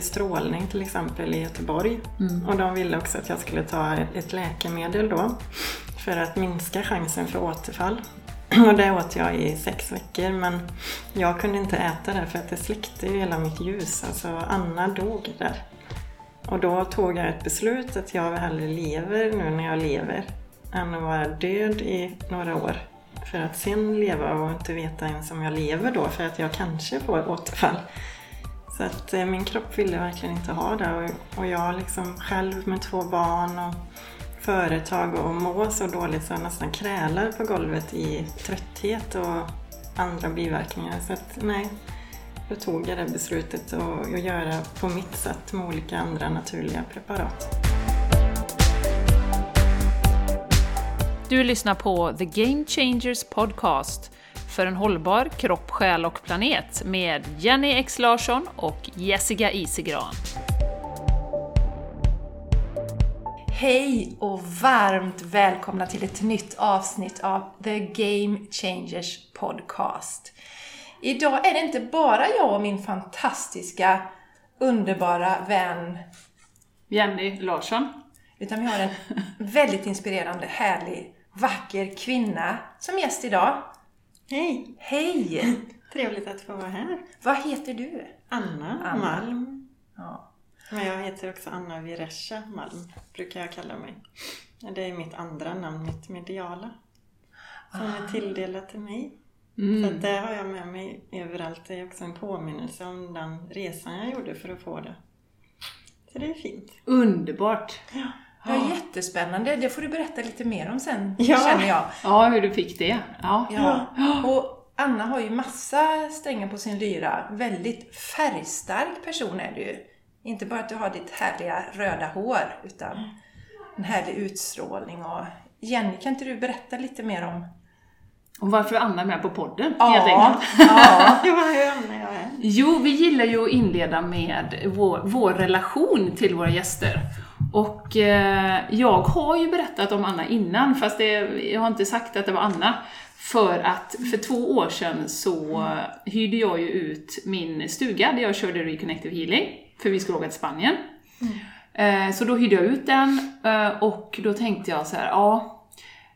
mycket strålning till exempel i Göteborg. Mm. Och de ville också att jag skulle ta ett läkemedel då för att minska chansen för återfall. Och det åt jag i sex veckor men jag kunde inte äta det för att det släckte ju hela mitt ljus. Alltså Anna dog där. Och då tog jag ett beslut att jag hellre lever nu när jag lever än att vara död i några år. För att sen leva och inte veta ens om jag lever då för att jag kanske får återfall. Så att eh, min kropp ville verkligen inte ha det och, och jag liksom själv med två barn och företag och må så dåligt så jag nästan krälar på golvet i trötthet och andra biverkningar. Så att nej, då tog jag det beslutet att att göra på mitt sätt med olika andra naturliga preparat. Du lyssnar på The Game Changers Podcast för en hållbar kropp, själ och planet med Jenny X Larsson och Jessica Isigran. Hej och varmt välkomna till ett nytt avsnitt av The Game Changers Podcast. Idag är det inte bara jag och min fantastiska, underbara vän, Jenny Larsson. utan vi har en väldigt inspirerande, härlig, vacker kvinna som gäst idag. Hej! Hej! Trevligt att få vara här. Vad heter du? Anna, Anna. Malm. Ja. Men jag heter också Anna Viresha Malm, brukar jag kalla mig. Det är mitt andra namn, mitt mediala. Som är tilldelat till mig. Så att det har jag med mig överallt. Det är också en påminnelse om den resan jag gjorde för att få det. Så det är fint. Underbart! Ja, jättespännande. Det får du berätta lite mer om sen, Ja. känner jag. Ja, hur du fick det. Ja. Ja. Och Anna har ju massa strängar på sin lyra. Väldigt färgstark person är du ju. Inte bara att du har ditt härliga röda hår, utan en härlig utstrålning. Och Jenny, kan inte du berätta lite mer om... Och varför är Anna med på podden, helt Ja, enkelt? ja. Här? Jo, vi gillar ju att inleda med vår, vår relation till våra gäster. Och eh, jag har ju berättat om Anna innan, fast det, jag har inte sagt att det var Anna. För att för två år sedan så hyrde jag ju ut min stuga där jag körde Reconnective Healing, för vi skulle åka till Spanien. Eh, så då hyrde jag ut den eh, och då tänkte jag så här, ja,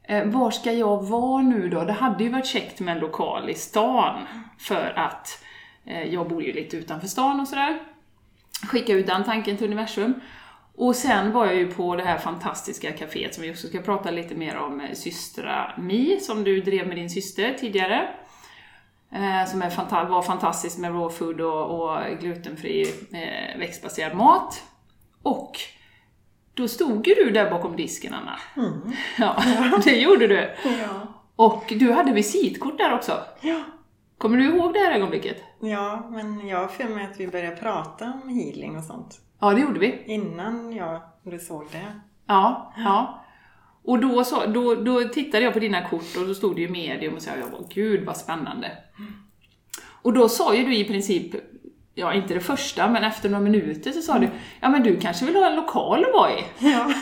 Eh, var ska jag vara nu då? Det hade ju varit käckt med en lokal i stan för att jag bor ju lite utanför stan och sådär. Skicka ut den tanken till universum. Och sen var jag ju på det här fantastiska kaféet som vi också ska prata lite mer om, eh, Systra Mi, som du drev med din syster tidigare. Eh, som fanta- var fantastiskt med raw food och, och glutenfri eh, växtbaserad mat. Och då stod ju du där bakom disken, Anna. Ja, det gjorde du. Ja. Och du hade visitkort där också. Ja. Kommer du ihåg det här ögonblicket? ja, men jag har för mig att vi började prata om healing och sånt. Ja, det gjorde vi. Innan jag, såg det. Ja, ja. Och då, så, då, då tittade jag på dina kort och då stod det ju medium och så jag bara, gud vad spännande. Och då sa ju du i princip, ja inte det första, men efter några minuter så sa du, ja men du kanske vill ha en lokal att vara i? Ja.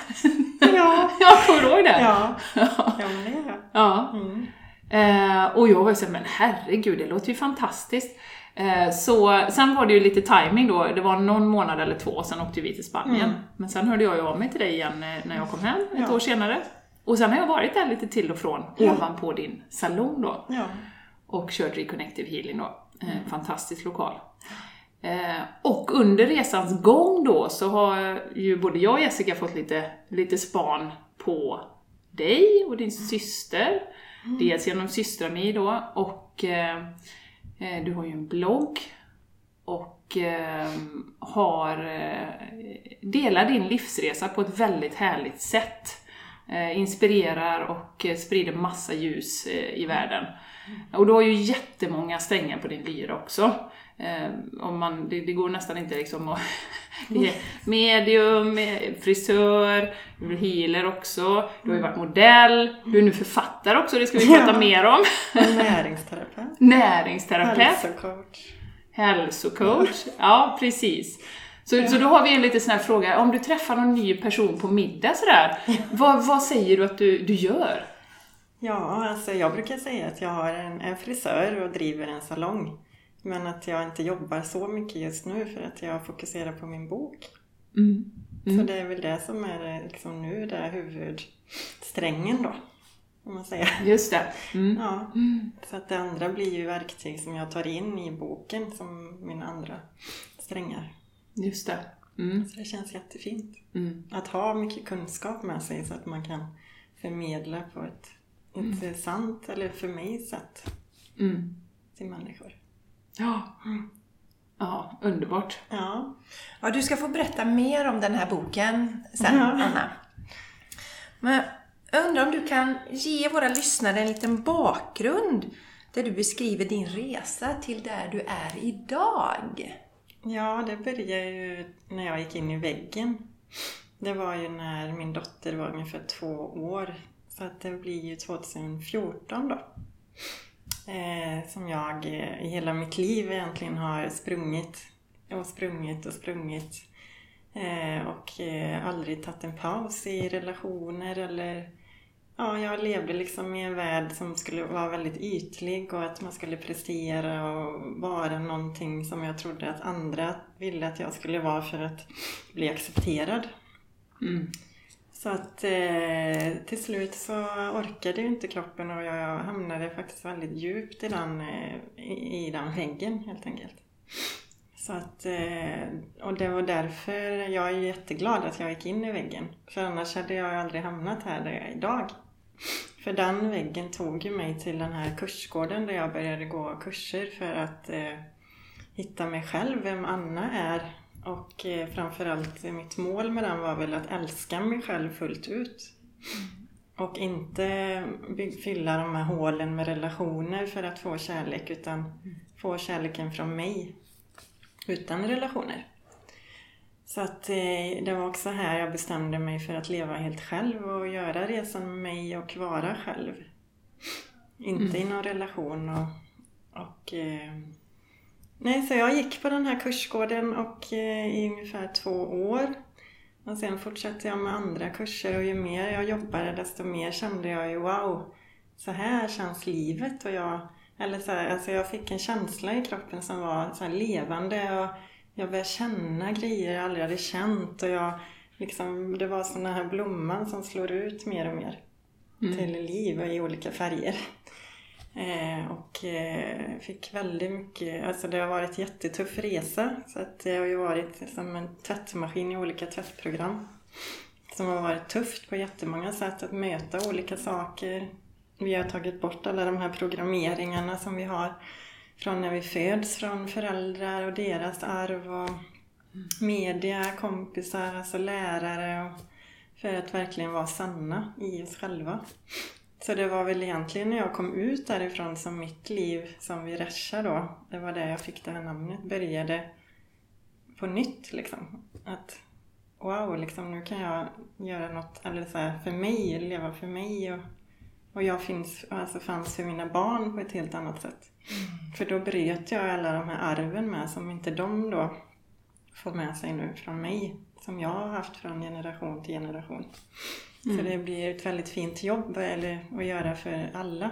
ja. Jag kommer ihåg det? Ja. Ja, men det gör jag. Ja. Mm. Eh, och jag var ju såhär, men herregud, det låter ju fantastiskt. Eh, så sen var det ju lite timing då, det var någon månad eller två, sen åkte vi till Spanien. Mm. Men sen hörde jag ju av mig till dig igen eh, när jag kom hem, ett Ja. år senare. Och sen har jag varit där lite till och från, Ja. ovanpå din salong då. Ja. Och kört Reconnective Healing då. Eh, fantastisk lokal. Och under resans gång då så har ju både jag och Jessica fått lite, lite span på dig och din syster. Dels genom Systrami då och Eh, du har ju en blogg och ehm, har eh, delar din livsresa på ett väldigt härligt sätt. Eh, inspirerar och sprider massa ljus i världen. Och du har ju jättemånga strängar på din lyra också. Eh, om man, det, det går nästan inte liksom att... Medium, frisör, du är healer också, du har ju varit modell, du är nu författare också, det ska vi prata Ja. mer om. Näringsterapeut. Näringsterapeut, Hälsocoach. hälsocoach, ja precis. Så, så då har vi en liten sån här fråga, om du träffar någon ny person på middag sådär, vad, vad säger du att du, du gör? Ja, alltså jag brukar säga att jag har en, en frisör och driver en salong. Men att jag inte jobbar så mycket just nu för att jag fokuserar på min bok. Mm. Så det är väl det som är liksom nu det är huvudsträngen då. Om man säger. Just det. Mm. Ja. Så att det andra blir ju verktyg som jag tar in i boken som mina andra strängar. Just det. Mm. Så det känns jättefint. Mm. Att ha mycket kunskap med sig så att man kan förmedla på ett intressant, eller för mig, sätt Mm. till människor. Ja. ja, underbart. Ja. Ja, du ska få berätta mer om den här boken sen, Ja. Anna. Men jag undrar om du kan ge våra lyssnare en liten bakgrund där du beskriver din resa till där du är idag. Ja, det började ju när jag gick in i väggen. Det var ju när min dotter var ungefär två år. Så att det blir ju 2014 då. Eh, som jag eh, i hela mitt liv egentligen har sprungit och sprungit och sprungit. Eh, och eh, aldrig tagit en paus i relationer eller Ja, jag levde liksom i en värld som skulle vara väldigt ytlig och att man skulle prestera och vara någonting som jag trodde att andra ville att jag skulle vara för att bli accepterad. Mm. Så att eh, till slut så orkade ju inte kroppen och jag hamnade faktiskt väldigt djupt i den, eh, i, i den väggen helt enkelt. Så att, eh, och det var därför jag är jätteglad att jag gick in i väggen. För annars hade jag aldrig hamnat här där jag är idag. För den väggen tog ju mig till den här kursgården där jag började gå kurser för att eh, hitta mig själv, vem Anna är. Och eh, framförallt mitt mål med den var väl att älska mig själv fullt ut. Och inte fylla de här hålen med relationer för att få kärlek utan få kärleken från mig utan relationer. Så att eh, det var också här jag bestämde mig för att leva helt själv och göra resan med mig och vara själv. Inte i någon relation och, och eh, Nej, så jag gick på den här kursgården och eh, i ungefär två år. Och sen fortsatte jag med andra kurser och ju mer jag jobbade desto mer kände jag ju wow, så här känns livet. Och jag, eller så här, alltså jag fick en känsla i kroppen som var så levande och jag började känna grejer jag aldrig hade känt och jag liksom, det var den här blomman som slår ut mer och mer till liv och i olika färger. Eh, och eh, fick väldigt mycket, alltså det har varit en jättetuff resa. Så att det har ju varit som en tvättmaskin i olika tvättprogram. Som har varit tufft på jättemånga sätt att möta olika saker. Vi har tagit bort alla de här programmeringarna som vi har från när vi föds, från föräldrar och deras arv och media, kompisar, alltså lärare. Och för att verkligen vara sanna i oss själva. Så det var väl egentligen när jag kom ut därifrån som mitt liv som Viresha då, det var där jag fick det här namnet, började på nytt liksom. Att wow, liksom nu kan jag göra något, eller så här, för mig, leva för mig och, och jag finns, alltså fanns för mina barn på ett helt annat sätt. För då bröt jag alla de här arven med som inte de då får med sig nu från mig. Som jag har haft från generation till generation. Så det blir ett väldigt fint jobb eller, att göra för alla.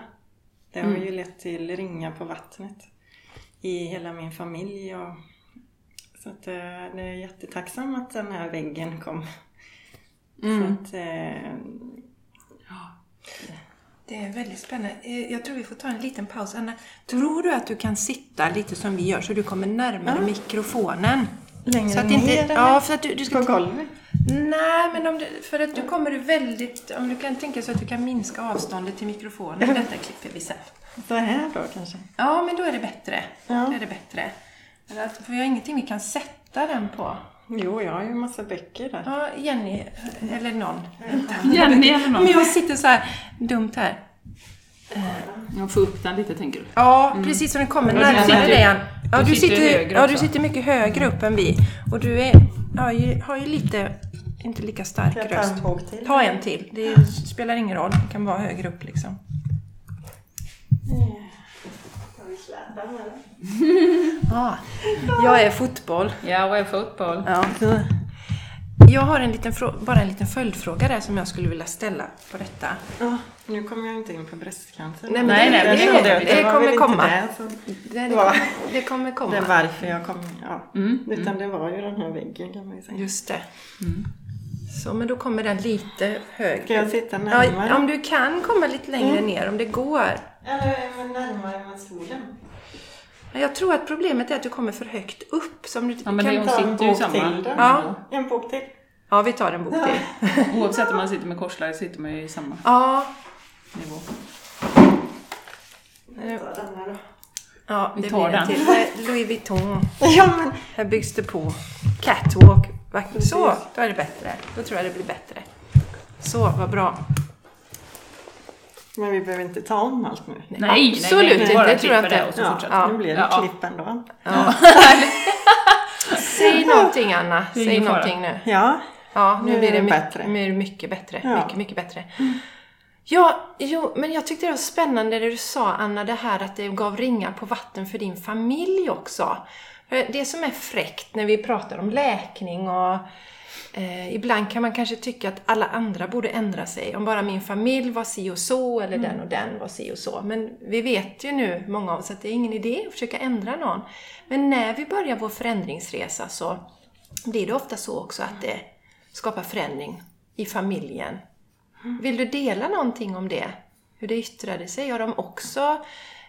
Det har ju lett till ringa på vattnet i hela min familj. Och, så att, eh, det är jättetacksam att den här väggen kom. Så att, eh, Det är väldigt spännande. Eh, Jag tror vi får ta en liten paus. Anna, tror du att du kan sitta lite som vi gör så du kommer närmare Ja. mikrofonen? längre Så att ner inte, eller? ja, för att du, du ska på golvet. Nej, men om du, för att du kommer du väldigt... Om du kan tänka så att du kan minska avståndet till mikrofonen. Detta klipper vi sen. Så här då kanske? Ja, men då är det bättre. Ja. Då är det bättre. För vi har ingenting vi kan sätta den på. Jo, jag har ju en massa böcker där. Ja, Jenny, eller någon. Jenny eller någon. Men jag sitter så här dumt här. Jag får upp den lite tänker du? Ja, precis som den kommer närmare du sitter- dig. Ja, du du sitter ja, du sitter mycket högre upp än vi. Och du är, ja, ju, har ju lite, inte lika stark jag ta röst. en till? Ta en till. Det spelar ingen roll. Det kan vara högre upp liksom. Ja, jag är fotboll. Ja, vad är fotboll? Ja, jag har en liten bara en liten följdfråga där som jag skulle vilja ställa på detta. Ja, nu kommer jag inte in på bröstcancer. Nej, men Nej, nej, Jag det- det- det var kommer komma. Det, så Det, det, det kommer komma. det är varför jag kom, ja. Mm, Utan det var ju den här väggen kan man ju säga. Just det. Så, men då kommer den lite högre. Ska jag sitta närmare? Mm. Ja, om du kan komma lite längre ner, om det går. Eller men närmare med stolen? Men Jag tror att problemet är att du kommer för högt upp. Som du Ja, men kan ta... i samma till då. Ja. En bok till. ja, vi tar en bok till. Oavsett om man sitter med korslagd sitter man ju i samma Ja, nivå. Ja Vi det tar blir en den. till. Är Louis Vuitton. Ja, men Här byggs det på. Catwalk. Vackert. Precis. Så, då är det bättre. Då tror jag det blir bättre. Så, vad bra. Men vi behöver inte ta om allt nu. Nej, Absolut nej, nej, inte. Det tror jag inte. och så Ja, fortsätter. nu blir det Ja. klipp ändå. Ja. Säg någonting Anna. Säg någonting nu. Ja, Ja, nu Nu blir det bättre. det mycket bättre. Ja. Mycket, mycket bättre. Ja, jo, men jag tyckte det var spännande det du sa Anna, det här att det gav ringar på vatten för din familj också. För Det som är fräckt när vi pratar om läkning och eh, ibland kan man kanske tycka att alla andra borde ändra sig. Om bara min familj var si och så eller den och den var si och så. Men vi vet ju nu, många av oss, att det är ingen idé att försöka ändra någon. Men när vi börjar vår förändringsresa så blir det ofta så också att det skapar förändring i familjen. Vill du dela någonting om det? Hur det yttrade sig? Har de också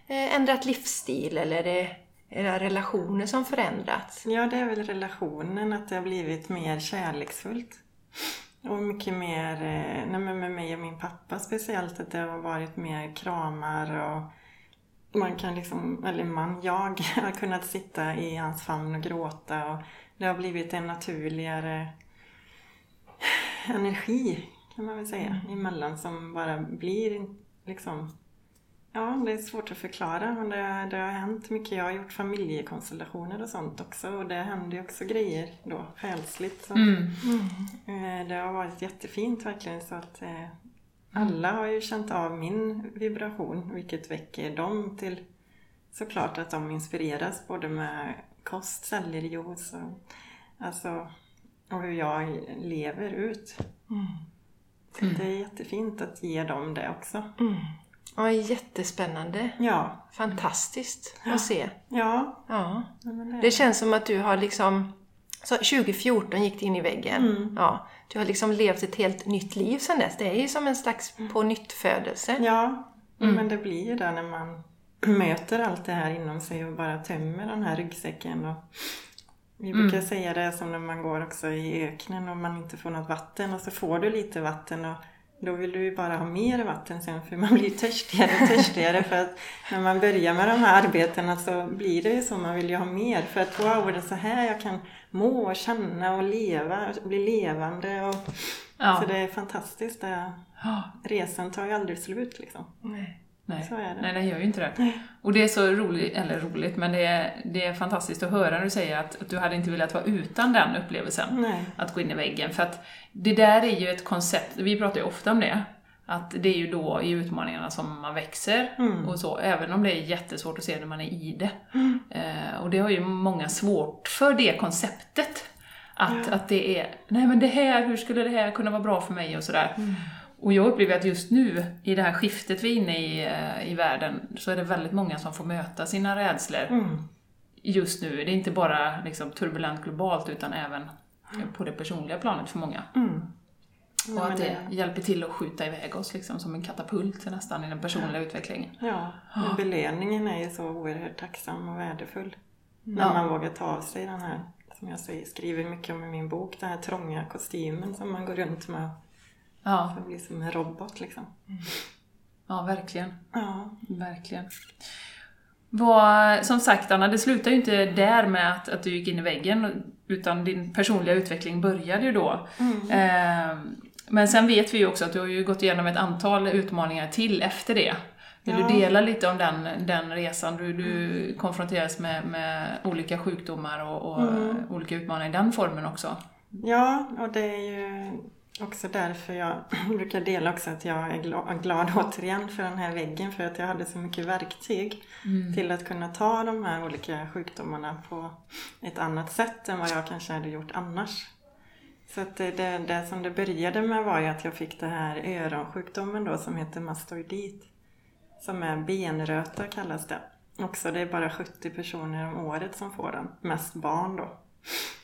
eh, ändrat livsstil eller är det era relationer som förändrats? ja, det är väl relationen, att det har blivit mer kärleksfullt. Och mycket mer, eh, nej med mig och min pappa speciellt, att det har varit mer kramar och man kan liksom, eller man, jag har kunnat sitta i hans famn och gråta och det har blivit en naturligare energi kan man väl säga emellan som bara blir liksom Ja, det är svårt att förklara men det, det har hänt mycket. Jag har gjort familjekonstellationer och sånt också och det händer ju också grejer då själsligt. Så, Mm. eh, Det har varit jättefint verkligen så att eh, alla har ju känt av min vibration vilket väcker dem till såklart att de inspireras både med kost, sellerijuice och, alltså, och hur jag lever ut. Så Det är jättefint att ge dem det också. Ja, jättespännande. Ja, Fantastiskt att se. ja. Ja. det- Det känns som att du har liksom... Så 2014 gick du in i väggen. Mm. Ja, du har liksom levt ett helt nytt liv sedan dess. Det är ju som en slags på nytt födelse. Ja, men det blir ju där när man möter allt det här inom sig och bara tömmer den här ryggsäcken. Och vi brukar säga det som när man går också i öknen och man inte får något vatten och så får du lite vatten och då vill du ju bara ha mer vatten sen för man blir törstigare och törstigare för att när man börjar med de här arbetena så blir det ju så, man vill ju ha mer för att wow, är det så här jag kan må och känna och leva, bli levande och Ja. så det är fantastiskt. Det, resan tar ju aldrig slut liksom. Nej. Nej. Så är det. Nej, det gör ju inte det. Och det är så roligt, eller roligt, men det är, det är fantastiskt att höra när du säger att, att du hade inte velat vara utan den upplevelsen. Nej. Att gå in i väggen. För att det där är ju ett koncept, vi pratar ju ofta om det, att det är ju då i utmaningarna som man växer och så, även om det är jättesvårt att se när man är i det. Eh, och det har ju många svårt för det konceptet. Att, att det är, nej men det här, hur skulle det här kunna vara bra för mig och sådär. Och jag upplever att just nu, i det här skiftet vi är inne i, eh, i världen, så är det väldigt många som får möta sina rädslor Mm. just nu. Det är inte bara liksom, turbulent globalt, utan även på det personliga planet för många. Mm. Och Ja, att det det- hjälper till att skjuta iväg oss liksom, som en katapult nästan i den personliga utvecklingen. Ja, men belöningen är ju så oerhört tacksam och värdefull. När Ja. man vågar ta av sig den här, som jag säger, skriver mycket om i min bok, den här trånga kostymen som man går runt med. Ja, Det blir som en robot liksom. ja verkligen. Ja, Verkligen. Vad, som sagt Anna, det slutar ju inte där med att, att du gick in i väggen, utan din personliga utveckling började ju då. Eh, men sen vet vi ju också att du har ju gått igenom ett antal utmaningar till efter det. Vill Ja. du dela lite om den, den resan? Du, du konfronteras med, med olika sjukdomar och, och olika utmaningar i den formen också. ja och det är ju också därför jag brukar dela också att jag är glad, glad återigen för den här väggen för att jag hade så mycket verktyg till att kunna ta de här olika sjukdomarna på ett annat sätt än vad jag kanske hade gjort annars. Så att det, det, det som det började med var ju att jag fick det här öronsjukdomen då som heter mastoidit. Som är benröta kallas det. Också det är bara 70 personer om året som får den. Mest barn då.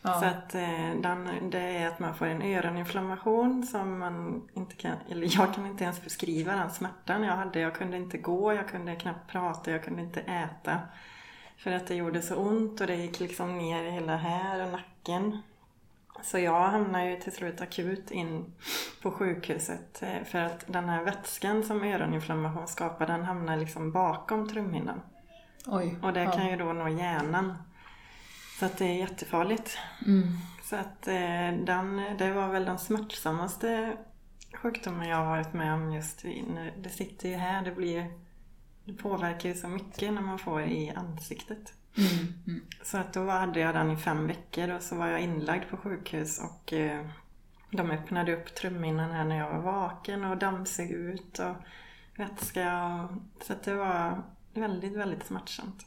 Ja. Så att eh, den, det är att man får en öroninflammation som man inte kan, eller jag kan inte ens beskriva den smärtan jag hade. Jag kunde inte gå, jag kunde knappt prata, jag kunde inte äta. För att det gjorde så ont och det gick liksom ner hela här och nacken. Så jag hamnade ju till slut akut in på sjukhuset eh, för att den här vätskan som öroninflammation skapar den hamnar liksom bakom trumhinnan. Oj. Och det ja. kan ju då nå hjärnan. Så att det är jättefarligt. Mm. Så att eh, den, det var väl den smärtsammaste sjukdomen jag har varit med om just när det sitter ju här. Det, blir, det påverkar ju så mycket när man får i ansiktet. Mm. Mm. Så att då hade jag den i fem veckor och så var jag inlagd på sjukhus och eh, de öppnade upp trumhinnan här när jag var vaken och dammsög ut och vätska. Och, så att det var väldigt, väldigt smärtsamt.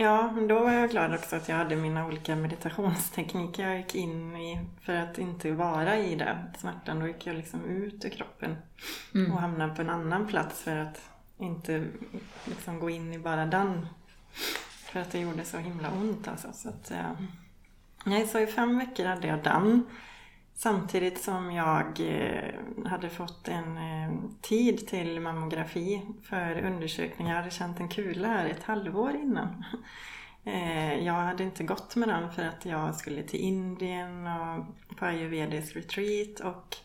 Ja, men då var jag glad också att jag hade mina olika meditationstekniker jag gick in i för att inte vara i det smärtan. Då gick jag liksom ut ur kroppen Mm. och hamnade på en annan plats för att inte liksom gå in i bara den. För att det gjorde så himla ont alltså. Så att, eh, nej, så i fem veckor hade jag den. Samtidigt som jag eh, hade fått en eh, tid till mammografi för undersökningar. Jag hade känt en kula här ett halvår innan. Eh, jag hade inte gått med den för att jag skulle till Indien och på ayurvedisk retreat och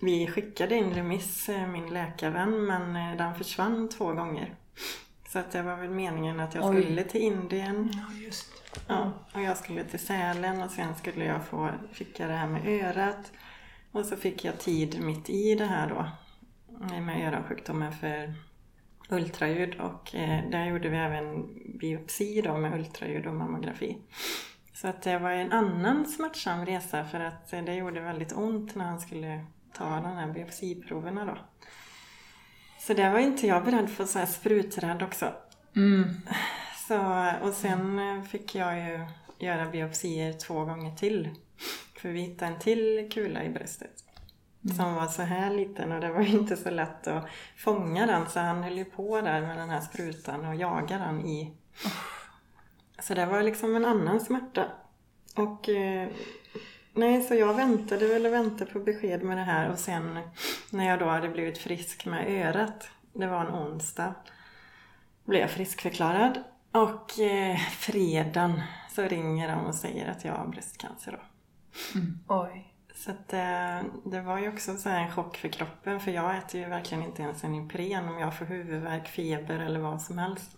vi skickade in remiss, min läkarvän, men den försvann två gånger. Så att det var väl meningen att jag Oj. skulle till Indien Ja, just Ja, och jag skulle till Sälen och sen skulle jag få, fick jag det här med örat. Och så fick jag tid mitt i det här då med öronsjukdomen för ultraljud och eh, där gjorde vi även biopsi då med ultraljud och mammografi. Så att det var en annan smärtsam resa för att eh, det gjorde väldigt ont när han skulle ta de här biopsiproverna då. Så det var inte jag beredd för, så här spruträdd också. Mm. Så, och sen eh, fick jag ju göra biopsier två gånger till. För vi hittade en till kula i bröstet. Som var så här liten och det var inte så lätt att fånga den. Så han höll ju på där med den här sprutan och jagade den i. Så det var liksom en annan smärta. Och eh, nej, så jag väntade väl och väntade på besked med det här. Och sen när jag då hade blivit frisk med örat. Det var en onsdag blev jag friskförklarad. Och eh, fredagen så ringer de och säger att jag har bröstcancer då. Oj. Så att, eh, det var ju också så här en chock för kroppen för jag äter ju verkligen inte ens en Ipren om jag får huvudvärk, feber eller vad som helst.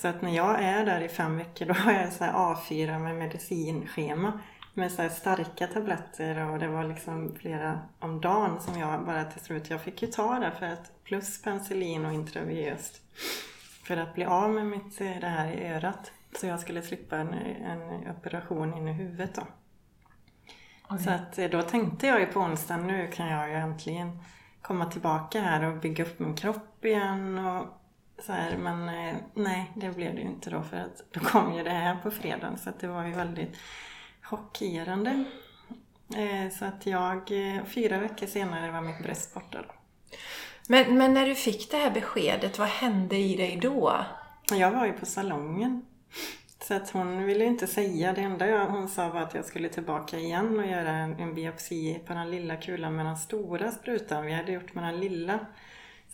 Så att när jag är där i fem veckor då har jag så här A4 med medicinschema med så här starka tabletter och det var liksom flera om dagen som jag bara till slut, jag fick ju ta det för att plus penicillin och intravenöst för att bli av med mitt, eh, det här i örat. Så jag skulle slippa en, en operation in i huvudet då. Så att eh, då tänkte jag ju på onsdagen, nu kan jag ju äntligen komma tillbaka här och bygga upp min kropp igen och så här. Men eh, nej, det blev det ju inte då för att då kom ju det här på fredagen så att det var ju väldigt chockerande. Eh, Så att jag, eh, fyra veckor senare var mitt bröst borta då. Men, men när du fick det här beskedet, vad hände i dig då? Jag var ju på salongen. Så att hon ville inte säga. Det enda jag, hon sa var att jag skulle tillbaka igen och göra en, en biopsi på den lilla kulan med den stora sprutan. Vi hade gjort med den lilla.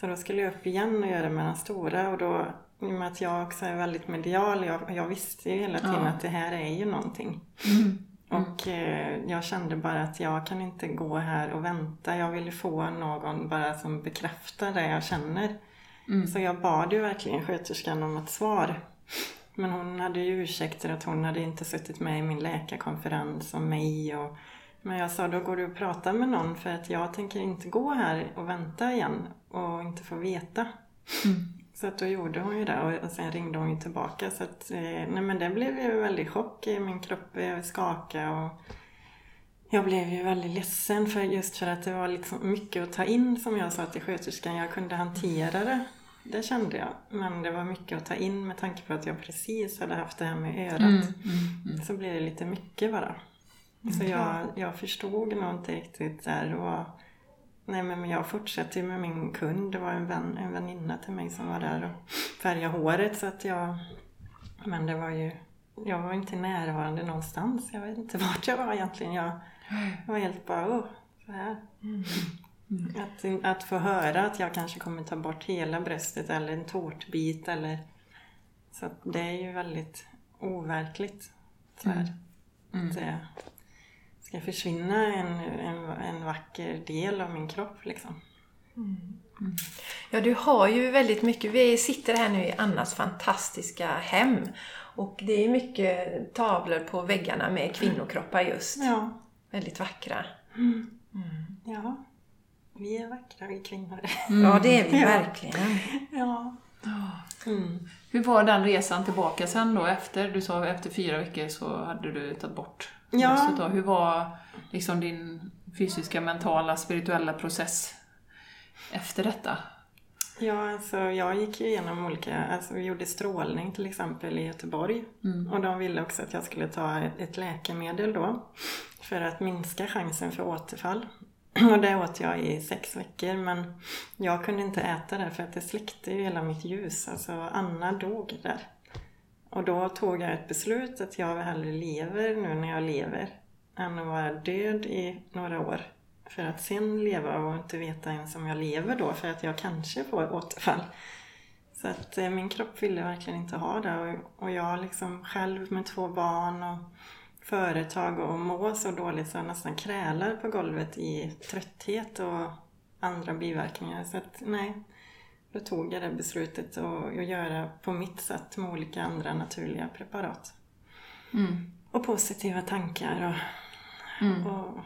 Så då skulle jag upp igen och göra med den stora. Och då, i och med att jag också är väldigt medial, jag, jag visste ju hela tiden Ja. att det här är ju någonting. Mm. Och eh, jag kände bara att jag kan inte gå här och vänta. Jag ville få någon bara som bekräftar det jag känner. Mm. Så jag bad ju verkligen sköterskan om ett svar. Men hon hade ju ursäkter att hon hade inte suttit med i min läkarkonferens om mig. Och, men jag sa då går du och pratar med någon för att jag tänker inte gå här och vänta igen och inte få veta. Mm. Så att då gjorde hon ju det och, sen ringde hon ju tillbaka. Så att, eh, nej men det blev ju väldigt chock. i Min kropp eh, skakade och jag blev ju väldigt ledsen för just för att det var liksom mycket att ta in som jag sa till sköterskan. Jag kunde hantera det. Det kände jag. Men det var mycket att ta in med tanke på att jag precis hade haft det här med örat. Mm. Mm. Så blev det lite mycket bara. Så jag, jag förstod nog inte riktigt där. Och, nej men jag fortsatte ju med min kund. Det var en, vän, en väninna till mig som var där och färgade håret. Så att jag, men det var ju, jag var inte närvarande någonstans. Jag vet inte vart jag var egentligen. Jag var helt bara, oh, så här. Att, att få höra att jag kanske kommer ta bort hela bröstet eller en tårtbit eller så att det är ju väldigt overkligt. Så här. Att det ska försvinna en, en, en vacker del av min kropp liksom. Ja, du har ju väldigt mycket. Vi sitter här nu i Annas fantastiska hem. Och det är mycket tavlor på väggarna med kvinnokroppar just. Ja, Väldigt vackra. ja. Vi är vackra vi kvinnor. Ja, det är vi Ja. verkligen. Ja. Mm. Hur var den resan tillbaka sen då efter? Du sa efter fyra veckor så hade du tagit bort Ja. då. Hur var liksom din fysiska, mentala, spirituella process efter detta? Ja, alltså jag gick ju igenom olika, alltså vi gjorde strålning till exempel i Göteborg. Och de ville också att jag skulle ta ett, ett läkemedel då. För att minska chansen för återfall. Och det åt jag i sex veckor men jag kunde inte äta det för att det släckte ju hela mitt ljus. Alltså Anna dog där. Och då tog jag ett beslut att jag hellre lever nu när jag lever än att vara död i några år. För att sen leva och inte veta ens om jag lever då för att jag kanske får återfall. Så att eh, min kropp ville verkligen inte ha det och, och jag liksom själv med två barn och företag och må så dåligt så jag nästan krälar på golvet i trötthet och andra biverkningar. Så att nej, då tog jag det beslutet att göra på mitt sätt med olika andra naturliga preparat. Mm. Och positiva tankar och, Mm. och,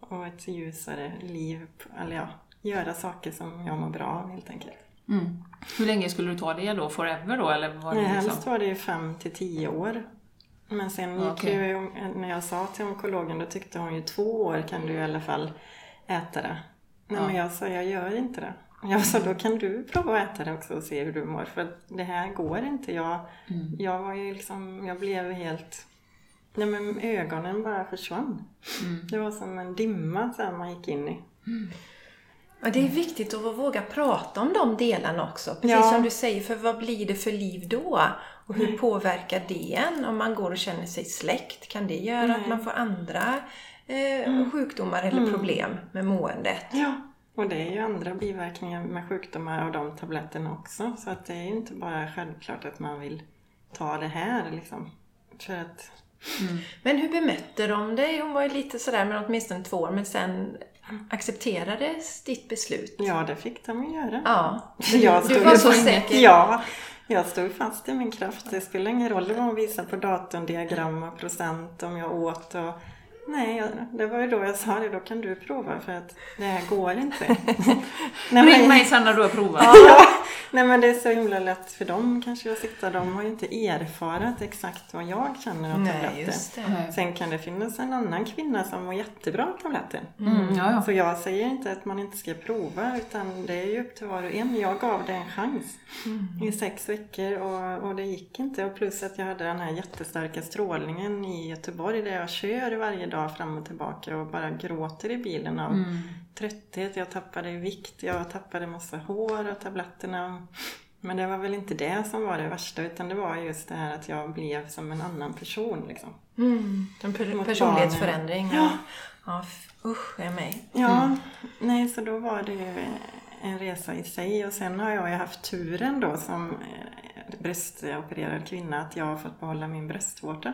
och ett ljusare liv. Eller ja, göra saker som jag mår bra av helt enkelt. Mm. Hur länge skulle du ta det då? Forever då? Eller var det liksom... helst var det ju fem till tio år. Men sen gick Okej. ju, när jag sa till onkologen, då tyckte hon ju två år kan du i alla fall äta det. Nej Ja. men jag sa, jag gör inte det. Jag sa, då kan du prova att äta det också och se hur du mår. För det här går inte. Jag, Mm. jag var ju liksom, jag blev helt... Nej men ögonen bara försvann. Mm. Det var som en dimma så här man gick in i. Ja, det är viktigt att våga prata om de delarna också. Precis Ja. som du säger, för vad blir det för liv då? Och hur påverkar det en om man går och känner sig släckt? Kan det göra Nej. att man får andra eh, sjukdomar eller problem med måendet? Ja. Och det är ju andra biverkningar med sjukdomar av de tabletterna också. Så att det är ju inte bara självklart att man vill ta det här liksom. För att, Men hur bemötte de dig? Hon var ju lite sådär med åtminstone två år, men sen accepterades ditt beslut? ja det fick de ju göra. Ja. Jag Du var så säker? Ja, jag stod fast i min kraft. Det spelar ingen roll vad hon visar på datorn, diagram och procent, om jag åt och... Nej, jag, det var ju då jag sa det, då kan du prova för att det här går inte. Nej, Ring men- mig sen när du har provat. Ja, nej men det är så himla lätt för dem kanske att sitta, de har ju inte erfarit exakt vad jag känner av Nej, tabletter. just det. Nej. Sen kan det finnas en annan kvinna som mår jättebra av tabletten. Mm, ja, ja. Så jag säger inte att man inte ska prova utan det är ju upp till var och en. Jag gav det en chans i sex veckor och, och det gick inte. Och plus att jag hade den här jättestarka strålningen i Göteborg där jag kör varje dag fram och tillbaka och bara gråter i bilen av Mm. trötthet. Jag tappade vikt, jag tappade massa hår av tabletterna. Men det var väl inte det som var det värsta utan det var just det här att jag blev som en annan person liksom. Mm. En per- personlighetsförändring. Ja. Ja, usch, jag är med. Ja, nej så då var det ju en resa i sig och sen har jag ju haft turen då som eh, bröstopererad kvinna att jag har fått behålla min bröstvårta.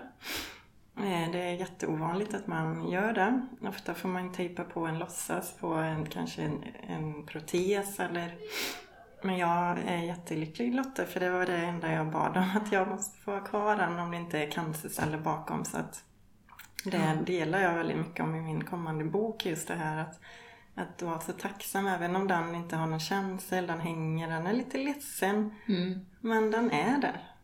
Det är jätteovanligt att man gör det. Ofta får man tejpa på en låtsas på en, kanske en, en protes eller men jag är jättelycklig Lotte för det var det enda jag bad om att jag måste få ha kvar den om det inte är cancerceller bakom så att det delar jag väldigt mycket om i min kommande bok just det här att att vara så tacksam även om den inte har någon känsel, den hänger, den är lite ledsen. Mm. Men den är där.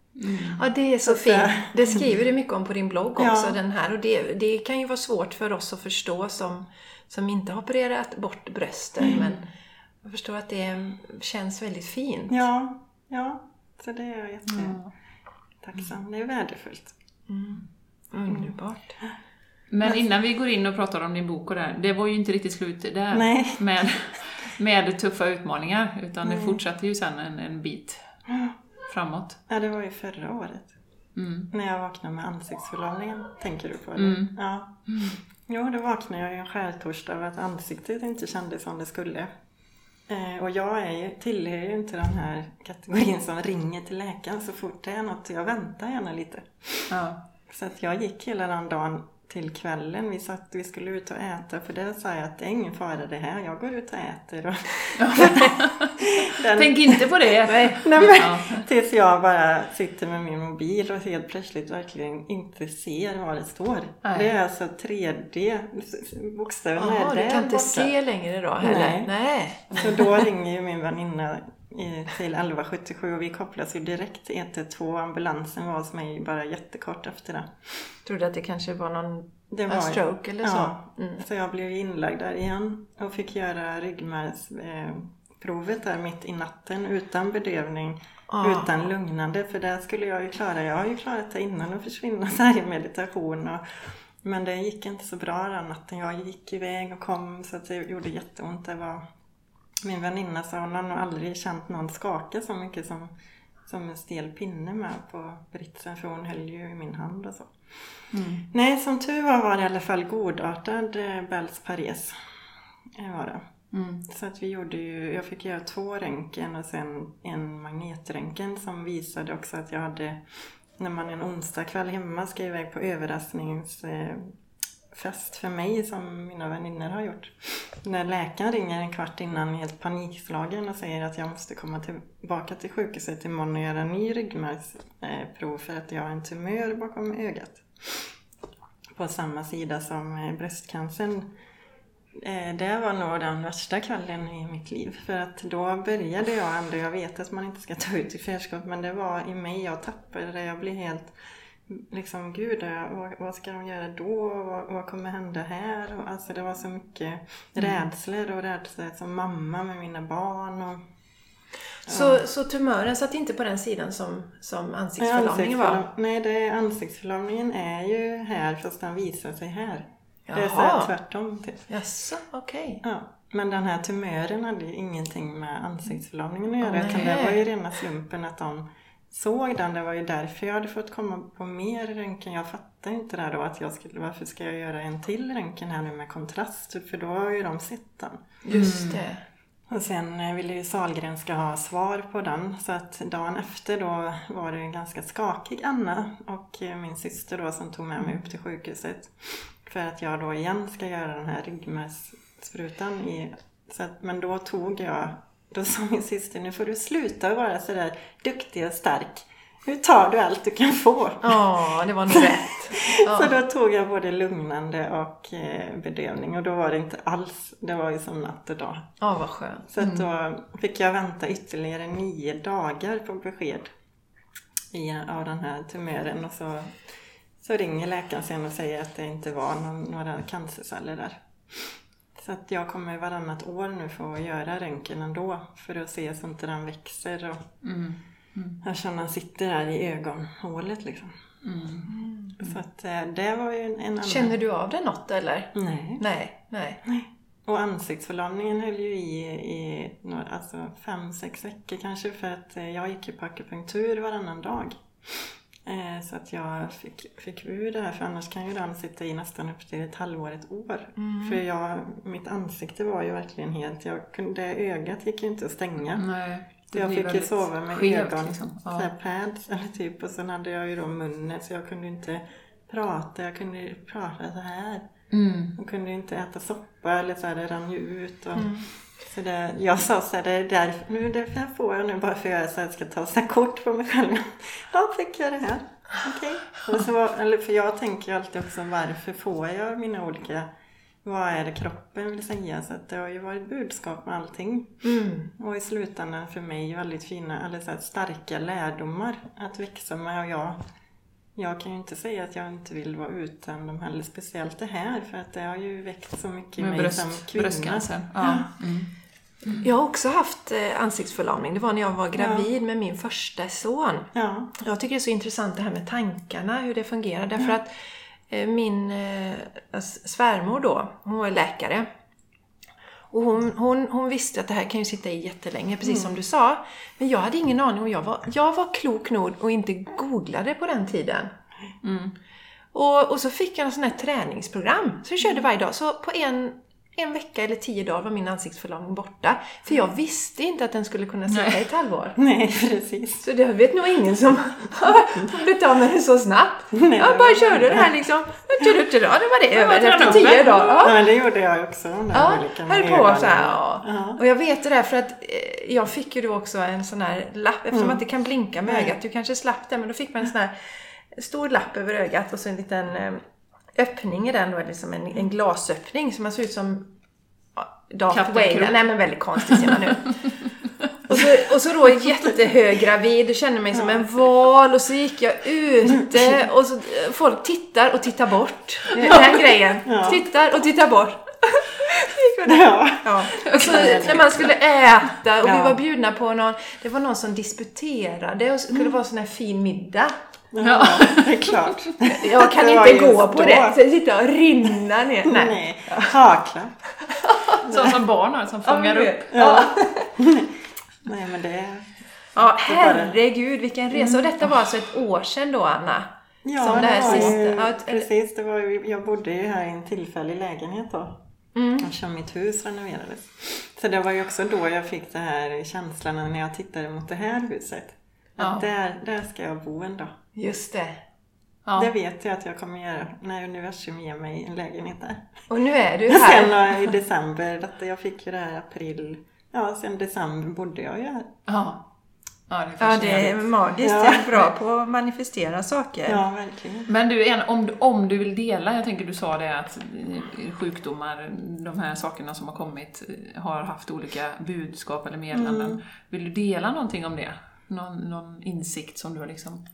Ja, det är så Så fint. Det skriver du mycket om på din blogg Ja. också, den här. Och det, det kan ju vara svårt för oss att förstå som, som inte har opererat bort brösten. Men jag förstår att det känns väldigt fint. Ja, ja. Så det är jag jättetacksam. Det är värdefullt. Underbart. Men innan vi går in och pratar om din bok och det, det var ju inte riktigt slut där Nej. med, med tuffa utmaningar, utan det fortsatte ju sen en, en bit framåt. Ja, det var ju förra året. Mm. När jag vaknade med ansiktsförlamningen, tänker du på det? Mm. Ja. Jo, då vaknade jag en skärtorsdag av att ansiktet inte kändes som det skulle. Eh, och jag är ju, tillhör ju inte den här kategorin som ringer till läkaren så fort det är något. Jag väntar gärna lite. Ja. Så att jag gick hela den dagen till kvällen. Vi satt, vi skulle ut och äta för det sa jag att det är ingen fara det här. Jag går ut och äter. Och den, Tänk inte på det! Nej. Men, Ja. Tills jag bara sitter med min mobil och helt plötsligt verkligen inte ser vad det står. Nej. Det är alltså 3D, bokstäverna är du där kan inte borta. se längre då heller? Nej. Nej. Så då ringer ju min väninna till 1177 och vi kopplas ju direkt till 112. Ambulansen var hos mig bara jättekort efter det. Trodde att det kanske var någon Det en stroke eller så. Ja, Mm. så jag blev inlagd där igen och fick göra ryggmärgsprovet där mitt i natten utan bedövning, Ah. utan lugnande. För där skulle jag ju klara, jag har ju klarat det innan att försvinna så här i meditation. Och, men det gick inte så bra den natten. Jag gick iväg och kom så att det gjorde jätteont. Det var, min väninna sa hon har nog aldrig känt någon skaka så mycket som, som en stel pinne med på britsen för hon höll ju i min hand och så. Nej, som tur var var det i alla fall godartad eh, Bells pares. Det var det. Mm. Så att vi gjorde ju, jag fick göra två röntgen och sen en magnetröntgen som visade också att jag hade, när man en onsdagkväll hemma ska iväg på fest för mig som mina vänner har gjort. När läkaren ringer en kvart innan helt panikslagen och säger att jag måste komma tillbaka till sjukhuset imorgon och göra en ny ryggmärgsprov för att jag har en tumör bakom ögat på samma sida som eh, bröstcancern. Eh, det var nog den värsta kvällen i mitt liv. För att då började jag ändå, jag vet att man inte ska ta ut i förskott, men det var i mig, jag tappade det. Jag blev helt, liksom gud, eh, vad, vad ska de göra då? Vad, vad kommer hända här? Och, alltså det var så mycket rädslor och rädslor som mamma med mina barn. Och, Så, så tumören satt inte på den sidan som, som ansiktsförlamningen var? Nej, det, ansiktsförlamningen är ju här fast den visar sig här. Det är så Jaha. här tvärtom typ. Jaså, okej. Ja, men den här tumören hade ju ingenting med ansiktsförlamningen att göra. Åh, utan det var ju rena slumpen att de såg den. Det var ju därför jag hade fått komma på mer röntgen. Jag fattade inte det här då att jag skulle, varför ska jag göra en till röntgen här nu med kontrast? För då har ju de sett den. Just det. Och sen eh, ville ju Sahlgrenska ha svar på den. Så att dagen efter då var det en ganska skakig Anna och eh, min syster då som tog med mig upp till sjukhuset. För att jag då igen ska göra den här ryggmärgssprutan. I, så att, men då tog jag, då sa min syster nu får du sluta vara sådär duktig och stark. Nu tar du allt du kan få. Ja, det var nog rätt. Ja. Så då tog jag både lugnande och eh, bedövning och då var det inte alls, det var ju som natt och dag. Ja, vad skönt. Så då fick jag vänta ytterligare nio dagar på besked av den här tumören och så, så ringer läkaren sen och säger att det inte var någon, några cancerceller där. Så att jag kommer varannat år nu få göra röntgen ändå för att se så inte den växer och Mm. eftersom den sitter där i ögonhålet liksom. Mm. Så att eh, det var ju en, en annan... Känner du av det något eller? Nej. Nej, nej. Och ansiktsförlamningen höll ju i, i några, alltså fem, sex veckor kanske för att eh, jag gick ju på akupunktur varannan dag. Eh, så att jag fick, fick ur det här för annars kan ju den sitta i nästan upp till ett halvår, ett år. För jag, mitt ansikte var ju verkligen helt, jag kunde, ögat gick ju inte att stänga. Nej. Jag fick ju sova med skevt, ögon, liksom. Ja. pads eller typ och sen hade jag ju då munnen så jag kunde inte prata, jag kunde prata så här. Mm. Jag kunde inte äta soppa eller så här, det rann ju ut. Och, så det, jag sa så här, det är därför, nu det här får jag nu bara för att jag ska ta så här kort på mig själv. Ja, fick jag det här. Okej. Och så var- eller För jag tänker alltid också varför får jag mina olika, vad är det kroppen vill säga? Så att det har ju varit budskap med allting. Mm. Och i slutändan för mig väldigt fina, eller så starka lärdomar att växa med. Och jag, jag kan ju inte säga att jag inte vill vara utan dem heller, speciellt det här. För att det har ju väckt så mycket i Med mig som bröst, kvinna. bröstcancer. Ja. Mm. Jag har också haft eh, ansiktsförlamning. Det var när jag var gravid med min första son. Ja, Jag tycker det är så intressant det här med tankarna, hur det fungerar. Därför att eh, min eh, svärmor då, hon var läkare. Och hon, hon, hon visste att det här kan ju sitta i jättelänge, precis mm. som du sa. Men jag hade ingen aning och jag var, jag var klok nog och inte googlade på den tiden. Mm. Och, och så fick jag en sån här träningsprogram, så jag körde varje dag. Så på en, en vecka eller tio dagar var min ansiktsförlamning borta. För jag visste inte att den skulle kunna sitta i ett halvår. Nej, precis. Så det vet nog ingen som har blivit av med det så snabbt. Nej, jag bara körde det här liksom. Det var det över efter tio dagar. Ja. ja, det gjorde jag också. Ja, höll på så här. Ja. Och jag vet det där för att eh, jag fick ju då också en sån här lapp, eftersom mm. man inte kan blinka med ögat. Du kanske slapp det, men då fick man en sån här stor lapp över ögat och så en liten eh, öppning i den då, liksom en, en glasöppning som man ser ut som Darth Vader. Nej men väldigt konstig ser man ut. Och så, och så då jättehög gravid och kände mig som en val och så gick jag ute och så folk tittar och tittar bort. Den grejen. Tittar och tittar bort. Ja. ja. Och så, när man skulle äta och vi var bjudna på någon, det var någon som disputerade och skulle mm. vara sån här fin middag. Ja, det är klart. Jag kan inte gå på det. Så jag sitter och rinna ner. Nej. Nej. Hakla. Så som barn har som fångar ja, upp. Ja. Nej men det... Ja, herregud vilken resa. Och detta var alltså ett år sedan då Anna? Ja, som det, här var sista. Ju, ja, precis. Det var ju, jag bodde ju här i en tillfällig lägenhet då. Mm. Eftersom mitt hus renoverades. Så det var ju också då jag fick den här känslan när jag tittade mot det här huset. Att ja. där, där ska jag bo en dag. Just det. Ja. Det vet jag att jag kommer göra när universum ger mig en lägenhet där. Och nu är du här. Sen i december, detta, jag fick ju det här april, ja sen december bodde jag ju här. Ja. Ja, det, ja, det är magiskt. Ja. Jag är bra på att manifestera saker. Ja, verkligen. Men du, om, om du vill dela, jag tänker du sa det att sjukdomar, de här sakerna som har kommit, har haft olika budskap eller meddelanden. Mm. Vill du dela någonting om det? Någon, någon insikt som du har liksom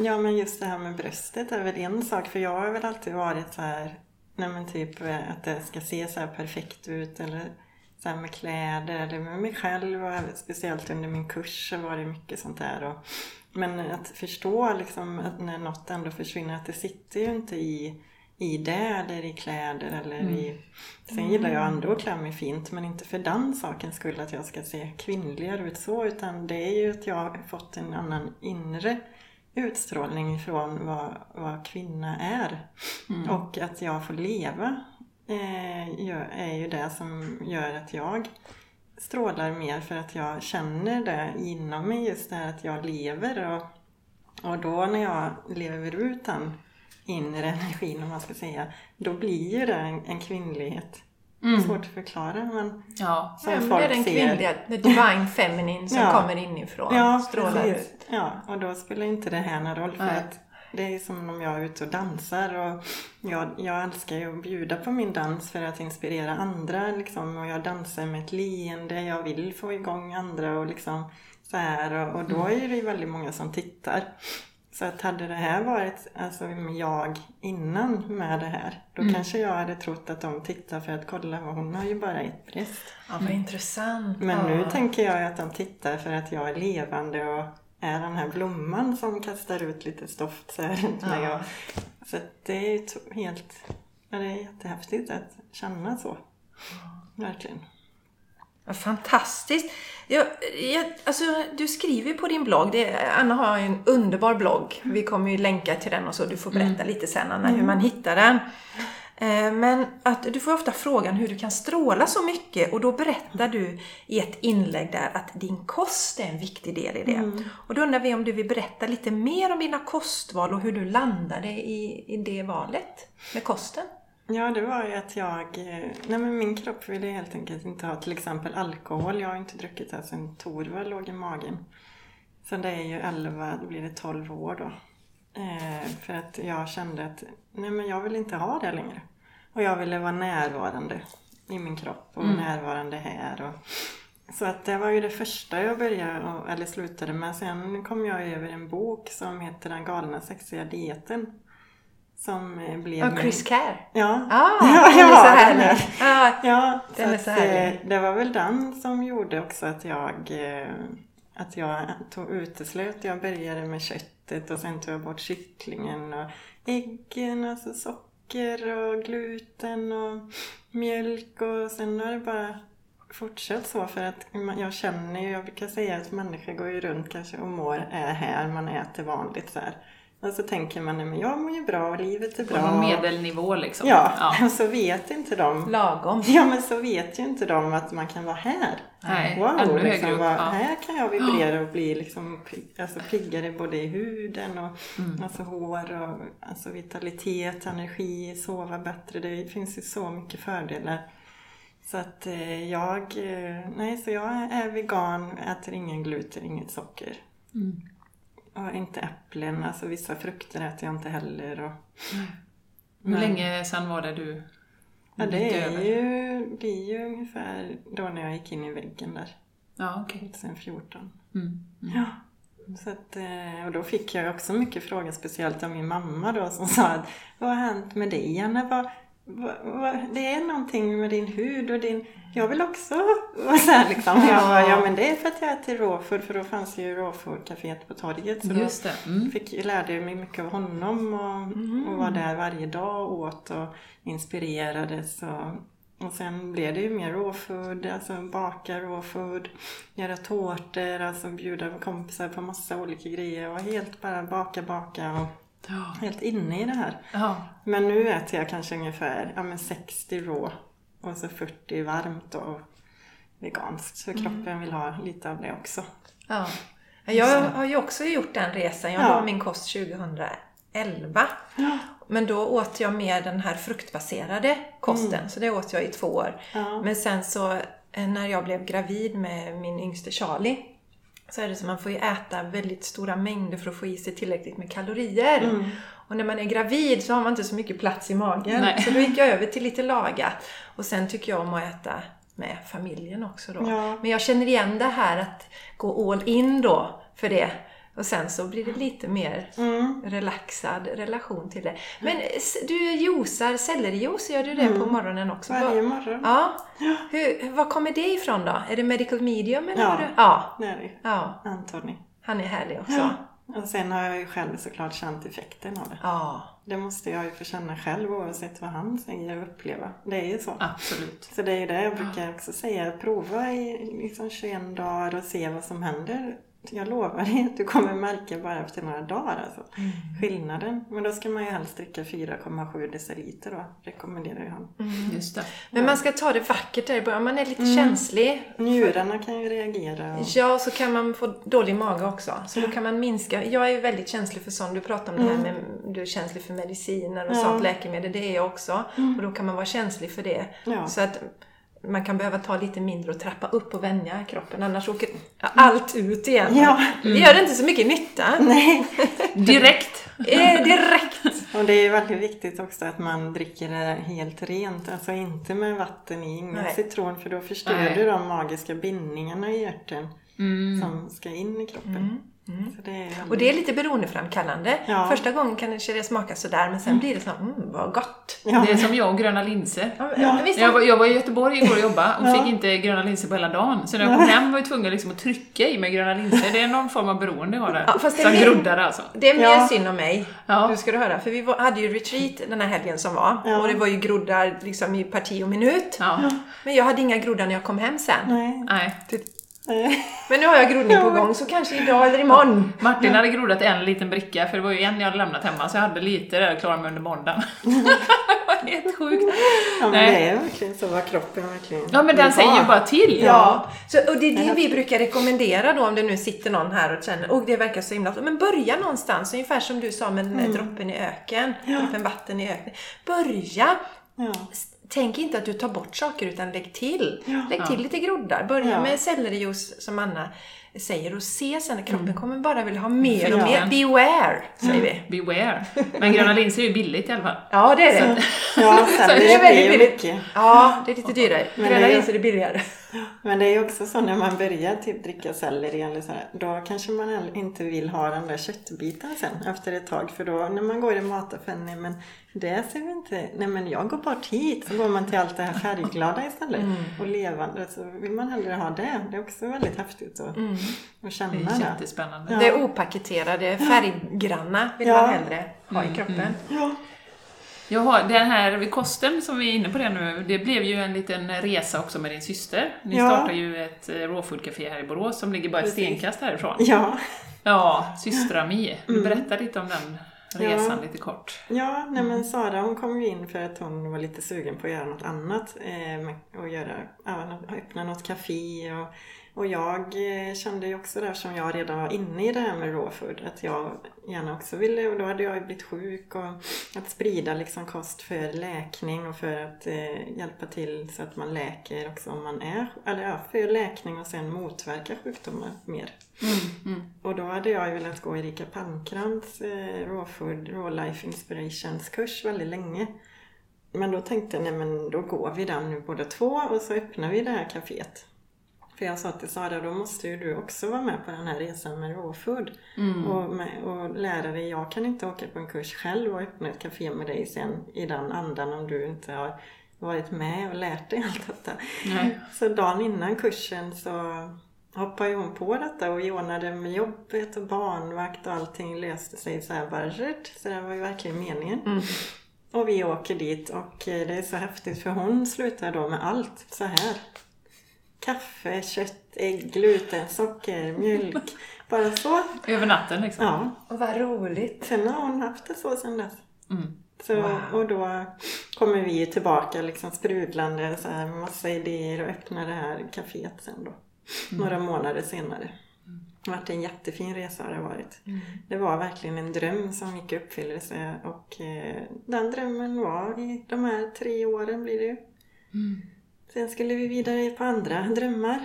Ja, men just det här med bröstet är väl en sak. För jag har väl alltid varit så här, nej men typ eh, att det ska se så här perfekt ut eller så här med kläder eller med mig själv och speciellt under min kurs så var det mycket sånt där. Och, men att förstå liksom att när något ändå försvinner att det sitter ju inte i, i det eller i kläder eller mm. i... Sen gillar jag ändå att klä mig fint men inte för den sakens skull att jag ska se kvinnligare ut så utan det är ju att jag har fått en annan inre utstrålning från vad, vad kvinna är. Mm. Och att jag får leva eh, är ju det som gör att jag strålar mer för att jag känner det inom mig just det här att jag lever och, och då när jag lever ut den inre energin om man ska säga då blir ju det en, en kvinnlighet Mm. Svårt att förklara men ja. som ja, folk Det är den kvinnliga, the divine feminine som ja. kommer inifrån. Ja, strålar precis. ut. Ja, och då spelar inte det här någon roll för Nej. att det är som om jag är ute och dansar och jag, jag älskar ju att bjuda på min dans för att inspirera andra liksom och jag dansar med ett leende, jag vill få igång andra och liksom så här och, och då mm. är det ju väldigt många som tittar. Så att hade det här varit alltså, jag innan med det här, då mm. kanske jag hade trott att de tittar för att kolla, hon har ju bara ett bröst. Ja, vad intressant. Men ja. nu tänker jag att de tittar för att jag är levande och är den här blomman som kastar ut lite stoft så här ja. jag, Så det är ju helt, ja, det är jättehäftigt att känna så. Verkligen. Fantastiskt! Jag, jag, alltså, du skriver på din blogg, det, Anna har en underbar blogg. Vi kommer ju länka till den och så, du får berätta mm. lite sen Anna hur mm. man hittar den. Eh, men att du får ofta frågan hur du kan stråla så mycket och då berättar du i ett inlägg där att din kost är en viktig del i det. Mm. Och då undrar vi om du vill berätta lite mer om dina kostval och hur du landade i, i det valet med kosten? Ja, det var ju att jag... Eh, nej men min kropp ville helt enkelt inte ha till exempel alkohol. Jag har inte druckit det sen Torva låg i magen. Så det är ju 11, då blir det 12 år då. Eh, för att jag kände att nej men jag vill inte ha det längre. Och jag ville vara närvarande i min kropp och mm. närvarande här. Och, så att det var ju det första jag började, eller slutade med. Sen kom jag över en bok som heter Den galna sexiga dieten. Som eh, blev... Och Chris Care? Ja. Ah, ja, den är så härlig. Ah, ja, den är så härlig. Eh, det var väl den som gjorde också att jag, eh, att jag tog uteslöt. Jag började med köttet och sen tog jag bort kycklingen. Och äggen, alltså socker och gluten och mjölk och sen har det bara fortsatt så för att jag känner ju, jag brukar säga att människor går ju runt kanske och mår, är här, man äter vanligt så här. Och så tänker man, nej men jag mår ju bra och livet är På bra. någon medelnivå liksom. Ja, och så vet inte de. Lagom. Ja, men så vet ju inte de att man kan vara här. Nej, ännu Wow, högre liksom, upp. vad, Ja. här kan jag vibrera och bli liksom, alltså, piggare både i huden och Mm. alltså, hår och alltså, vitalitet, energi, sova bättre. Det finns ju så mycket fördelar. Så att eh, jag, eh, nej så jag är vegan, äter ingen gluten, inget socker. Mm. Och inte äpplen, alltså vissa frukter äter jag inte heller. Och, Hur Men- länge sedan var det du ja, det är ju, blir ju ungefär då när jag gick in i väggen där, Ja, okej. 2014. Mm. Ja. Så att, eh, och då fick jag också mycket frågor, speciellt av min mamma då som sa att Vad har hänt med dig Anna? Vad, det är någonting med din hud och din... Jag vill också... Och så här liksom. Jag bara, ja men det är för att jag äter råfod för då fanns ju råfodcaféet på torget. Så Just det. Mm. fick, jag lärde mig mycket av honom och, och var där varje dag och åt och inspirerades. Och, och sen blev det ju mer råfood, alltså baka råfood, göra tårtor, alltså bjuda kompisar på massa olika grejer och helt bara baka, baka och Ja. helt inne i det här. Ja. Men nu äter jag kanske ungefär ja, men 60 rå och så 40 varmt och veganskt. Så kroppen vill ha lite av det också. Ja. Jag har ju också gjort den resan. Jag Ja. la min kost 2011. Men då åt jag mer den här fruktbaserade kosten. Så det åt jag i två år. Ja. Men sen så eh, när jag blev gravid med min yngste Charlie så är det så man får ju äta väldigt stora mängder för att få i sig tillräckligt med kalorier. Mm. Och när man är gravid så har man inte så mycket plats i magen. Nej. Så då gick jag över till lite lagat. Och sen tycker jag om att äta med familjen också då. Ja. Men jag känner igen det här att gå all in då för det. Och sen så blir det lite mer Mm. relaxad relation till det. Men du juicar sellerijuice, gör du det på morgonen också? Mm. Varje morgon. Ja. Hur, var kommer det ifrån då? Är det medical medium eller? Ja. du- ja. Det är det. Ja, Anthony. han är härlig också. Ja. Och sen har jag ju själv såklart känt effekten av det. Ja. Det måste jag ju få känna själv oavsett vad han säger och uppleva. Det är ju så. Absolut. Så det är ju det jag brukar också säga. Prova i liksom 21 dagar och se vad som händer. Jag lovar dig att du kommer märka bara efter några dagar alltså, skillnaden. Men då ska man ju helst dricka 4,7 deciliter då, rekommenderar ju han. Just det. Men man ska ta det vackert där i början. Man är lite Mm. känslig. Njurarna kan ju reagera. Och... Ja, så kan man få dålig mage också. Så då kan man minska. Jag är väldigt känslig för sånt. Du pratar om det här med du är känslig för mediciner och Ja. sånt, läkemedel. Det är jag också. Och då kan man vara känslig för det. Ja. Så att man kan behöva ta lite mindre och trappa upp och vänja kroppen. Annars åker allt ut igen. Ja. Det gör inte så mycket nytta. Nej. Direkt. Eh, direkt. Och det är väldigt viktigt också att man dricker det helt rent. Alltså inte med vatten i, ingen Nej. citron för då förstör Nej. du de magiska bindningarna i hjärtan Mm. som ska in i kroppen. Så det. Och det är lite beroendeframkallande. Ja. Första gången kanske det smakar sådär, men sen blir det så mm, vad gott. Ja. Det är som jag och gröna linser. Ja, Jag var, jag var i Göteborg igår och jobbade och Ja. fick inte gröna linser på hela dagen. Så när jag kom hem var jag tvungen liksom att trycka i mig gröna linser. Det är någon form av beroende jag har där. Ja, fast det är mer- alltså. Det är mer Ja. synd om mig. Ja. Du ska du höra. För vi var, hade ju retreat den här helgen som var. Ja. Och det var ju groddar liksom i parti och minut. Ja. Men jag hade inga groddar när jag kom hem sen. Nej. Nej. Nej. Men nu har jag groddning på gång, så kanske idag eller imorgon. Martin hade groddat en liten bricka, för det var ju en jag hade lämnat hemma, så jag hade lite där att klara mig under måndagen. det var helt sjukt. Ja men Nej. det är verkligen så vad kroppen verkligen Ja men den säger ju bara till. Ja, så, och det är det vi brukar rekommendera då om det nu sitter någon här och känner och det verkar så himla Men börja någonstans, ungefär som du sa med här droppen i öken, droppen vatten i öken. Börja! Ja. Tänk inte att du tar bort saker utan lägg till. Lägg till lite groddar. Börja Ja. med sellerijuice som Anna säger och se sen att kroppen kommer bara vilja ha mer och Ja. mer. Beware, säger vi. Beware. Men gröna linser är ju billigt i alla fall. Ja, det är det. Ja, Så sen det det är väldigt billigt. mycket. Ja, det är lite dyrare. Men Gröna är- linser är billigare. Men det är ju också så när man börjar typ dricka selleri eller så här, då kanske man inte vill ha den där köttbiten sen efter ett tag. För då när man går i mataffären, nej men det ser vi inte, nej men jag går bort hit. Så går man till allt det här färgglada istället och levande. Så vill man hellre ha det. Det är också väldigt häftigt att, att känna Det är det. jättespännande. Ja. Det opaketerade, färggranna vill Ja. man hellre ha i kroppen. Ja. Jaha, den här kosten som vi är inne på det nu, det blev ju en liten resa också med din syster. Ni Ja. startar ju ett eh, rawfood-café här i Borås som ligger bara ett stenkast härifrån. Ja. Ja, systrami. Du berättar lite om den resan Mm. Ja. lite kort. Ja, nej men Sara hon kom ju in för att hon var lite sugen på att göra något annat. Eh, och göra, ja, öppna något café. Och, och jag eh, kände ju också där som jag redan var inne i det här med raw food att jag gärna också ville, och då hade jag ju blivit sjuk och att sprida liksom kost för läkning och för att eh, hjälpa till så att man läker också om man är, eller ja, för läkning och sen motverka sjukdomar mer. Mm. Och då hade jag ju velat gå Erika Palmkrantz eh, Raw Food, Raw Life Inspirations kurs väldigt länge. Men då tänkte jag, nej men då går vi den nu båda två och så öppnar vi det här kaféet. För jag sa till Sara, då måste ju du också vara med på den här resan med raw food. Och, med, och lära dig, jag kan inte åka på en kurs själv och öppna ett café med dig sen i den andan om du inte har varit med och lärt dig allt detta. Nej. Så dagen innan kursen så hoppade hon på detta och ordnade med jobbet och barnvakt och allting löste sig så här bara. Så det var ju verkligen meningen. Och vi åker dit och det är så häftigt för hon slutar då med allt så här. Kaffe, kött, ägg, gluten, socker, mjölk. Bara så. Över natten liksom. Ja. Och vad roligt. Sen har hon haft det så sen dess. Mm. Så, Wow. Och då kommer vi ju tillbaka liksom sprudlande så här, med massa idéer och öppnar det här kaféet sen då. Några månader senare. Det har varit en jättefin resa har det varit. Det var verkligen en dröm som gick i uppfyllelse och eh, den drömmen var i de här tre åren blir det ju. Sen skulle vi vidare på andra drömmar.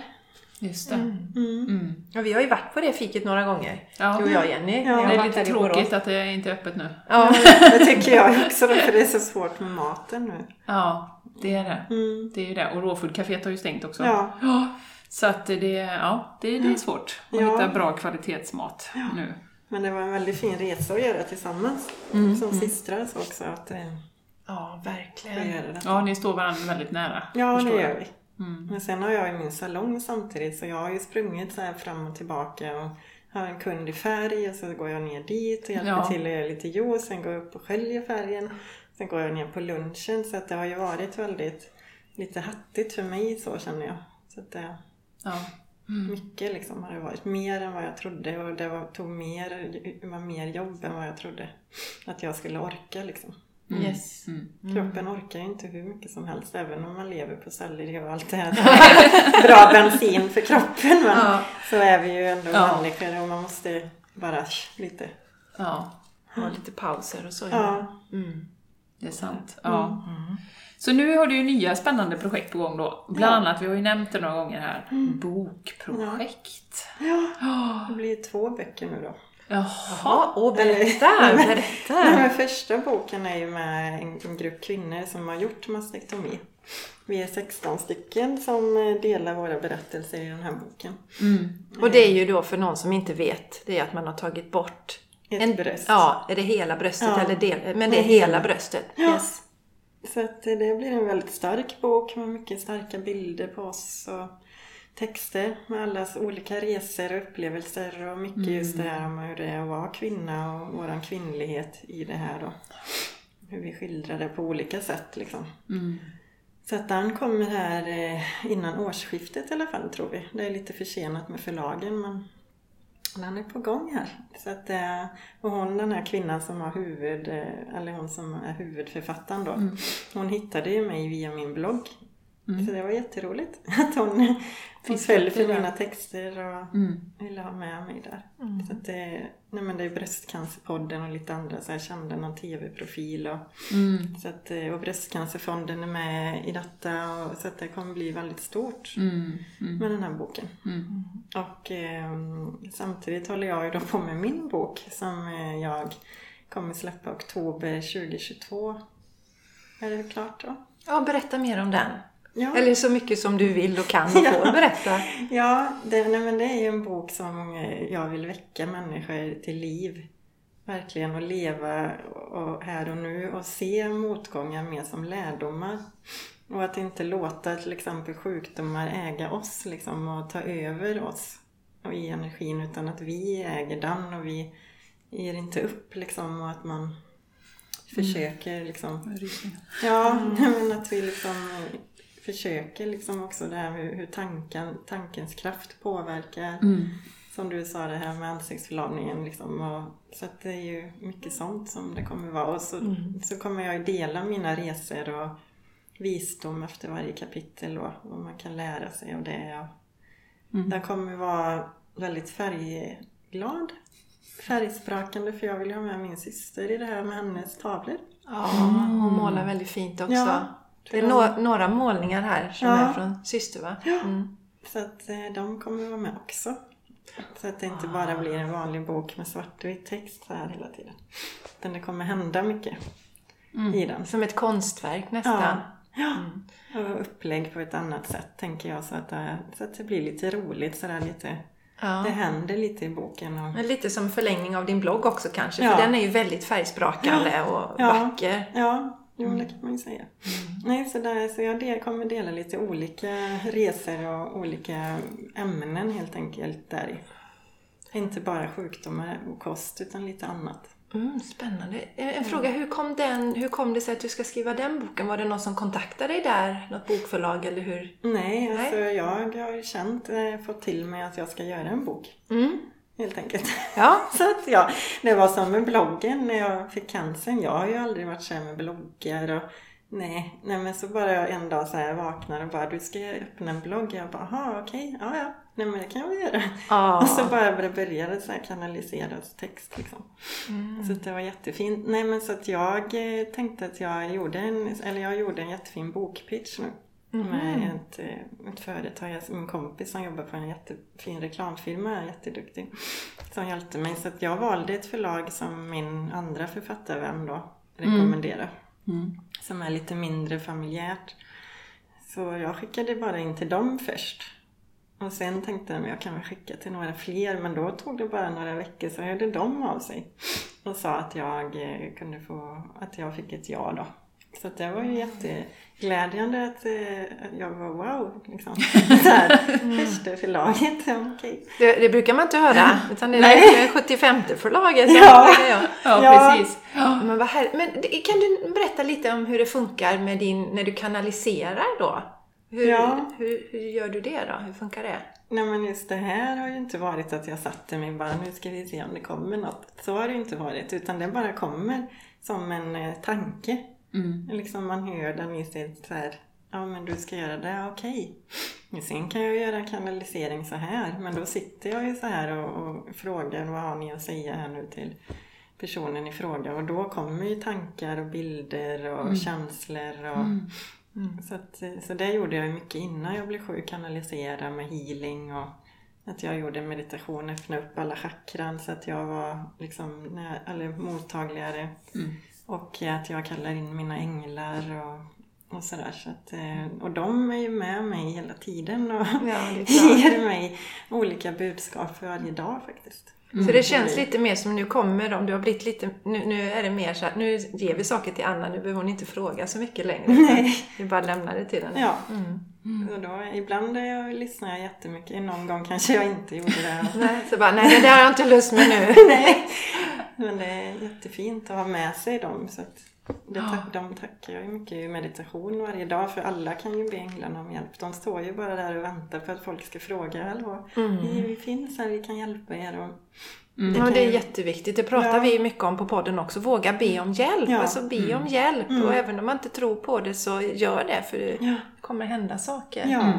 Just det. Mm. Mm. Ja, vi har ju varit på det fiket några gånger. Ja. Du och jag Jenny. Ja. Det är lite tråkigt att det inte är öppet nu. Ja. Det tycker jag också då, för det är så svårt med maten nu. Ja, det är det. Mm. Det är ju det. Och rawfood-caféet har ju stängt också. Ja. Ja, Så att det, ja, det, det är svårt att Ja. hitta bra kvalitetsmat nu. Men det var en väldigt fin resa att göra tillsammans. Som systrar så också att eh, ja, verkligen. Ja, ni står varandra väldigt nära. Ja, det gör vi. Men sen har jag ju min salong samtidigt så jag har ju sprungit så här fram och tillbaka och har en kund i färg och så går jag ner dit och hjälper Ja. till att göra lite juice. Sen går jag upp och sköljer färgen. Sen går jag ner på lunchen så att det har ju varit väldigt lite hattigt för mig så känner jag. Så att det, Ja. mycket liksom har det varit. Mer än vad jag trodde och det var, tog mer, var mer jobb än vad jag trodde att jag skulle orka liksom. Yes. Mm. Kroppen orkar inte hur mycket som helst även om man lever på selleri och allt det här. Bra bensin för kroppen men Ja. så är vi ju ändå Ja. människor och man måste bara lite. ja, Ha lite pauser och så. Ja. Mm. det är sant. Ja. Så nu har du ju nya spännande projekt på gång då. Bland Ja. annat, vi har ju nämnt det några gånger här, bokprojekt. Ja, det blir två böcker nu då. Jaha. Ja, och berätta, berätta. här första boken är ju med en, en grupp kvinnor som har gjort mastektomi. Vi är 16 stycken som eh, delar våra berättelser i den här boken. Mm. Och det är ju då för någon som inte vet, det är att man har tagit bort Ett bröst. Ja, är det hela bröstet Ja. eller del? Men det är hela bröstet. Yes. Så att det blir en väldigt stark bok med mycket starka bilder på oss och texter med allas olika resor och upplevelser och mycket just det här om hur det är att vara kvinna och våran kvinnlighet i det här då. Hur vi skildrar det på olika sätt liksom. Mm. Så att den kommer här eh, innan årsskiftet i alla fall tror vi. Det är lite försenat med förlagen men den är på gång här. Så att, eh, och hon den här kvinnan som har huvud, eh, eller hon som är huvudförfattaren då. Hon hittade ju mig via min blogg. Så det var jätteroligt att hon Finns där? mina texter och Mm. ville ha med mig där. Så att det, nej men det är Bröstcancerpodden och lite andra så jag kände någon tv-profil och Mm. så att, eh, och Bröstcancerfonden är med i detta och, så att det kommer bli väldigt stort Mm. Mm. med den här boken. Mm. Och eh, samtidigt håller jag ju då på med min bok som eh, jag kommer släppa oktober 2022. Är det klart då? Ja, berätta mer om den. Ja. Eller så mycket som du vill och kan och får berätta. Ja, det, nej, men det är ju en bok som jag vill väcka människor till liv. Verkligen och leva och, här och nu och se motgångar mer som lärdomar. Och att inte låta till exempel sjukdomar äga oss liksom och ta över oss och i energin utan att vi äger den och vi ger inte upp liksom och att man försöker liksom Ja, men att vi liksom försöker liksom också det här med hur tanken, tankens kraft påverkar. Mm. Som du sa det här med ansiktsförlamningen liksom. Och, så att det är ju mycket sånt som det kommer vara. Och så, så kommer jag dela mina resor och visdom efter varje kapitel och vad man kan lära sig av det. Och Den kommer vara väldigt färgglad. Färgsprakande för jag vill ju ha med min syster i det här med hennes tavlor. Ja, hon målar väldigt fint också. Ja, det är nå- några målningar här som Ja. är från syster va? Mm. Så att eh, de kommer vara med också. Så att det inte bara blir en vanlig bok med svartvit text så här hela tiden. Utan det kommer hända mycket i den. Som ett konstverk nästan. Ja. Och upplägg på ett annat sätt tänker jag så att det, så att det blir lite roligt sådär lite. Ja. Det händer lite i boken. Och, Men Lite som förlängning av din blogg också kanske, Ja. för den är ju väldigt färgsprakande och Ja. vacker. ja, jo, det kan man ju säga. Nej, så, där, så jag del, kommer dela lite olika resor och olika ämnen helt enkelt där. Inte bara sjukdomar och kost utan lite annat. Mm, spännande. En fråga, hur kom, den, hur kom det sig att du ska skriva den boken? Var det någon som kontaktade dig där? Något bokförlag eller hur? Nej, alltså jag har känt, eh, fått till mig att jag ska göra en bok. Mm. Helt enkelt. Ja. Så att ja, det var som med bloggen när jag fick cancern. Jag har ju aldrig varit så med bloggar och nej, nej men så bara en dag så här vaknar och bara du ska öppna en blogg. Jag bara, jaha okej, ja ja, nej men det kan jag väl göra. Ja. Och så bara det började så här kanaliseras text liksom. Så att det var jättefint. Nej men så att jag eh, tänkte att jag gjorde en, eller jag gjorde en jättefin bokpitch nu. Med ett, eh, ett företag, alltså min kompis som jobbar på en jättefin reklamfirma, är jätteduktig. Som hjälpte mig. Så att jag valde ett förlag som min andra författarvän då rekommenderade. Som är lite mindre familjärt. Så jag skickade bara in till dem först. Och sen tänkte jag att jag kan väl skicka till några fler. Men då tog det bara några veckor så hörde de av sig. Och sa att jag eh, kunde få, att jag fick ett ja då. Så det var ju jätteglädjande att eh, jag var wow liksom. Här, första förlaget, okej. Det, det brukar man inte höra, utan det är 75 förlaget. Ja. Ja, Ja. precis. Men, vad här, men kan du berätta lite om hur det funkar med din, när du kanaliserar då? Hur, Ja. hur, hur gör du det då? Hur funkar det? Nej men just det här har ju inte varit att jag satte mig bara nu ska vi se om det kommer något. Så har det ju inte varit utan det bara kommer som en eh, tanke. Mm. Liksom man hör den i sitt så här, ja men du ska göra det, okej. Men Sen kan jag göra kanalisering så här men då sitter jag ju så här och, och frågar vad har ni att säga här nu till personen i fråga och då kommer ju tankar och bilder och känslor och så, att, så det gjorde jag mycket innan jag blev sjuk, kanalisera med healing och att jag gjorde meditation, öppna upp alla chakran så att jag var liksom eller mottagligare. Och att jag kallar in mina änglar och, och sådär. Så att, eh, och de är ju med mig hela tiden och Ja, ger mig olika budskap för varje dag faktiskt. Så det känns lite mer som nu kommer de, du har blivit lite, nu, nu är det mer så att nu ger vi saker till Anna, nu behöver hon inte fråga så mycket längre. Nej. Vi bara lämnar det till henne. Ja. Mm. Så då, ibland är jag, lyssnar jag jättemycket, någon gång kanske jag inte gjorde det. Nej, så bara, nej det har jag inte lust med nu. Nej. Men det är jättefint att ha med sig dem. Så att det, tack, de tackar jag ju mycket i meditation varje dag för alla kan ju be änglarna om hjälp. De står ju bara där och väntar på att folk ska fråga. Hallå, vi, vi finns här, vi kan hjälpa er. Och Ja, kan det är ju- jätteviktigt. Det pratar Ja. vi mycket om på podden också. Våga be om hjälp. Ja. Alltså be om hjälp. Och även om man inte tror på det så gör det för det Ja. Kommer hända saker. Ja,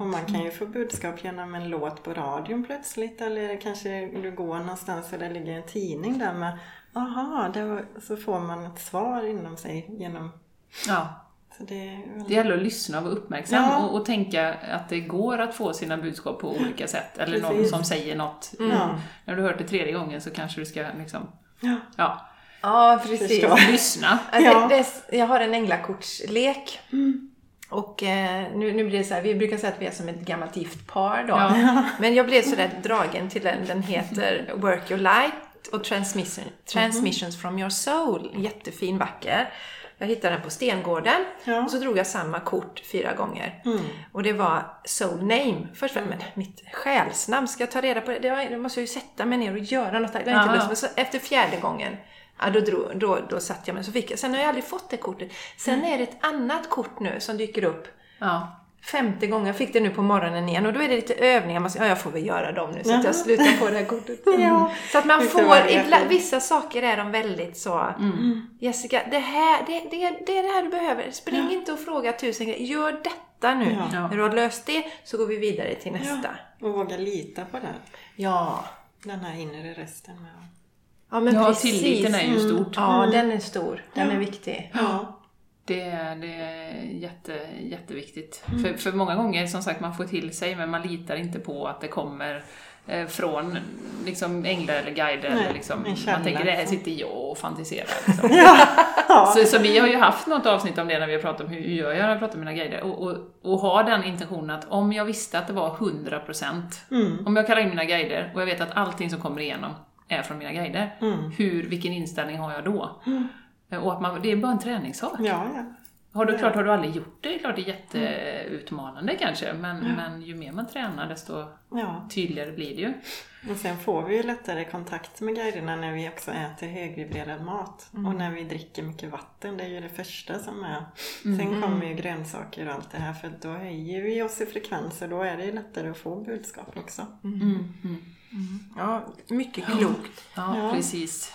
och man kan ju få budskap genom en låt på radion plötsligt eller kanske du går någonstans och det ligger en tidning där med Aha, det var, så får man ett svar inom sig genom Ja. så det är väldigt- Det gäller att lyssna och vara uppmärksam Ja. och, och tänka att det går att få sina budskap på olika sätt. Eller någon Precis. som säger något. Ja. När du hört det tredje gången så kanske du ska liksom, Ja. ja, Ja, precis. Lyssna. Ja, Ja. Det, det, jag har en änglakortslek. Och eh, nu, nu blir det så här, vi brukar säga att vi är som ett gammalt gift par då. Ja. Men jag blev sådär dragen till den. Den heter Work Your Light och Transmission, Transmissions from Your Soul. Jättefin, vacker. Jag hittade den på Stengården Ja. och så drog jag samma kort fyra gånger. Och det var Soul Name. Först var men mitt själsnamn, ska jag ta reda på det? det? måste jag ju sätta mig ner och göra något. där. Det inte. Men så efter fjärde gången, ja, då, drog, då, då satte jag mig så fick jag. Sen har jag aldrig fått det kortet. Sen är det ett annat kort nu som dyker upp Ja. femte gången. Jag fick det nu på morgonen igen och då är det lite övningar. Man säger, ja, jag får väl göra dem nu så att jag slutar på det här kortet. Ja. Så att man får, ibland, vissa saker är de väldigt så, Jessica, det, här, det, det, det är det här du behöver. Spring inte och fråga tusen grejer. Gör detta nu. Ja. Ja. När du har löst det så går vi vidare till nästa. Och våga lita på det. Ja, Den här inre rösten med. Ja men ja, precis. tilliten är ju stort. Ja, den är stor. Den är viktig. Ja. Det, det är jätte, jätteviktigt. För, för många gånger, som sagt, man får till sig men man litar inte på att det kommer eh, från liksom, änglar eller guider. Nej, eller liksom, man tänker, det här sitter jag och fantiserar. Liksom. Ja. Så, så vi har ju haft något avsnitt om det när vi har pratat om hur hur gör jag när jag pratar med mina guider. Och, och, och ha den intentionen att om jag visste att det var 100%, Mm. om jag kallar in mina guider och jag vet att allting som kommer igenom är från mina guider, Mm. hur, vilken inställning har jag då? Och att man, det är bara en träningssak. Ja, ja. Har du, klart, har du aldrig gjort det, det är klart det är jätteutmanande kanske, men, men ju mer man tränar desto ja. tydligare blir det ju. Och sen får vi ju lättare kontakt med guiderna när vi också äter högvibrerad mat. Och när vi dricker mycket vatten, det är ju det första som är. Sen kommer ju grönsaker och allt det här för då höjer vi oss i frekvens och då är det ju lättare att få budskap också. Mm, Ja, mycket klokt. Ja, Ja. precis.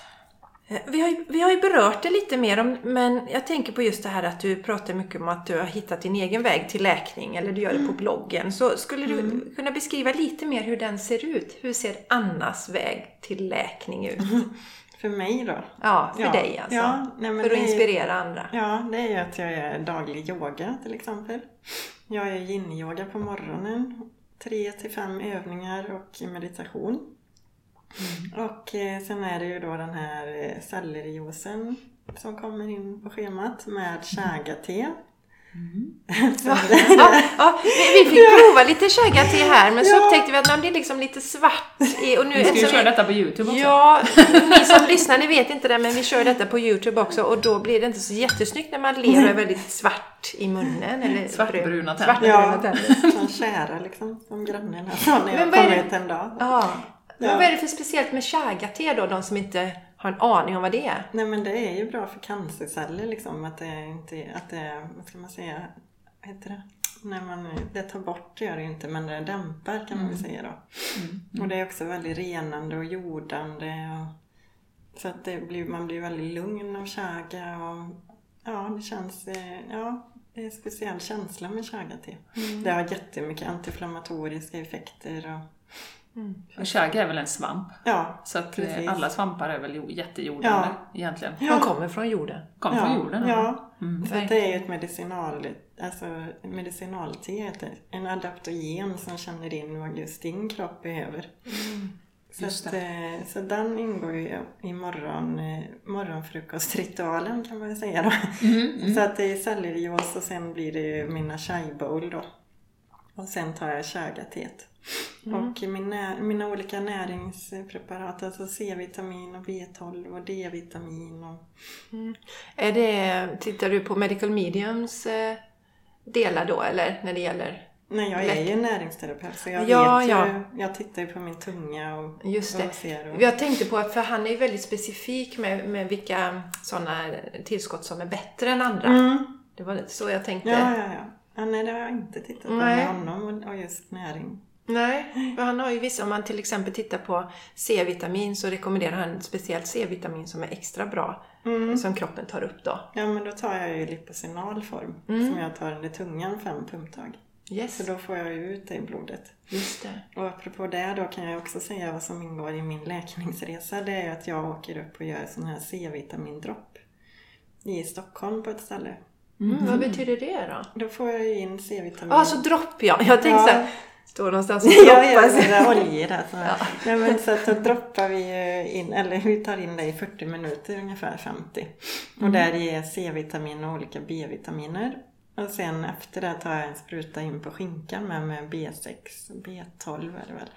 Eh, Vi har, ju, vi har ju berört det lite mer, om, men jag tänker på just det här att du pratar mycket om att du har hittat din egen väg till läkning, eller du gör det på bloggen. Så skulle du kunna beskriva lite mer hur den ser ut? Hur ser Annas väg till läkning ut? För mig då? Ja, för Ja. dig alltså. Ja, nej, men för att det är- inspirera andra. Ja, det är ju att jag gör daglig yoga till exempel. Jag gör yin-yoga på morgonen. Tre till fem övningar och meditation. Och eh, sen är det ju då den här eh, sellerijuicen som kommer in på schemat med chaga-te. Ja, ja, vi, fick prova lite chaga-te här, men så Ja. upptäckte vi att det är liksom lite svart. Och nu, Vi ska ju köra vi- detta på Youtube också. Ja, ni som lyssnar ni vet inte det men vi kör detta på Youtube också och då blir det inte så jättesnyggt när man ler och är väldigt svart i munnen. Eller Svartbruna tänder. Svartbruna Ja, tänder. som kära liksom, som grannen sa när Men jag vad är kom det- ut en dag. Ja. Men Ja. vad är det för speciellt med chaga-te då, de som inte har en aning om vad det är? Nej men det är ju bra för cancerceller liksom, att det inte, att det vad ska man säga, vad heter det? När man, det tar bort det gör det ju inte, men det dämpar kan man väl säga då. Och det är också väldigt renande och jordande. Och, så att det blir, man blir väldigt lugn av chaga och ja, det känns, eh, ja, det är en speciell känsla med chaga-te. Det har jättemycket antiinflammatoriska effekter och Och chaga är väl en svamp, ja, så att eh, Precis. alla svampar är väl jo- jättejordande egentligen. De kommer från jorden. Kommer från jorden. Ja, Mm. att det är ju ett medicinal, alltså det. en adaptogen som känner in vad just din kropp behöver. Så, Just att, eh, så den ingår ju i morgon, eh, morgonfrukostritualen kan man väl säga då. Så att det är sellerijuice och sen blir det ju mina chai bowl då. Och sen tar jag chaga-teet. Och min nä- mina olika näringspreparat, alltså C-vitamin och B12 och D-vitamin och Är det, tittar du på Medical Mediums eh, delar då, eller när det gäller? Nej, jag är ju näringsterapeut så jag Ja, vet ju, ja. jag tittar ju på min tunga och Just det. ser och... Jag tänkte på att, för han är ju väldigt specifik med, med vilka sådana tillskott som är bättre än andra. Mm. Det var lite så jag tänkte. Ja, ja, ja. Ja. Nej, det har jag inte tittat på Nej. med honom och- just näring. Nej, för han har ju vissa, om man till exempel tittar på C-vitamin så rekommenderar han speciellt C-vitamin som är extra bra. Mm. Som kroppen tar upp då. Ja, men då tar jag ju liposinal form Mm. som jag tar under tungan fem pumptag. Yes, Så då får jag ju ut det i blodet. just det. Och apropå det då kan jag också säga vad som ingår i min läkningsresa. Det är att jag åker upp och gör sån här C-vitamindropp i Stockholm på ett ställe. Mm, Vad betyder det då? Då får jag ju in C-vitamin. Ja, alltså dropp ja. Jag tänkte Ja. såhär, står någonstans och Ja, ja, droppas. det är oljor där. Så. Nej, men så att då droppar vi ju in, eller vi tar in det i 40 minuter ungefär 50. Och där är C-vitamin och olika B-vitaminer. Och sen efter det tar jag en spruta in på skinkan med, med B6, B12 är det väl.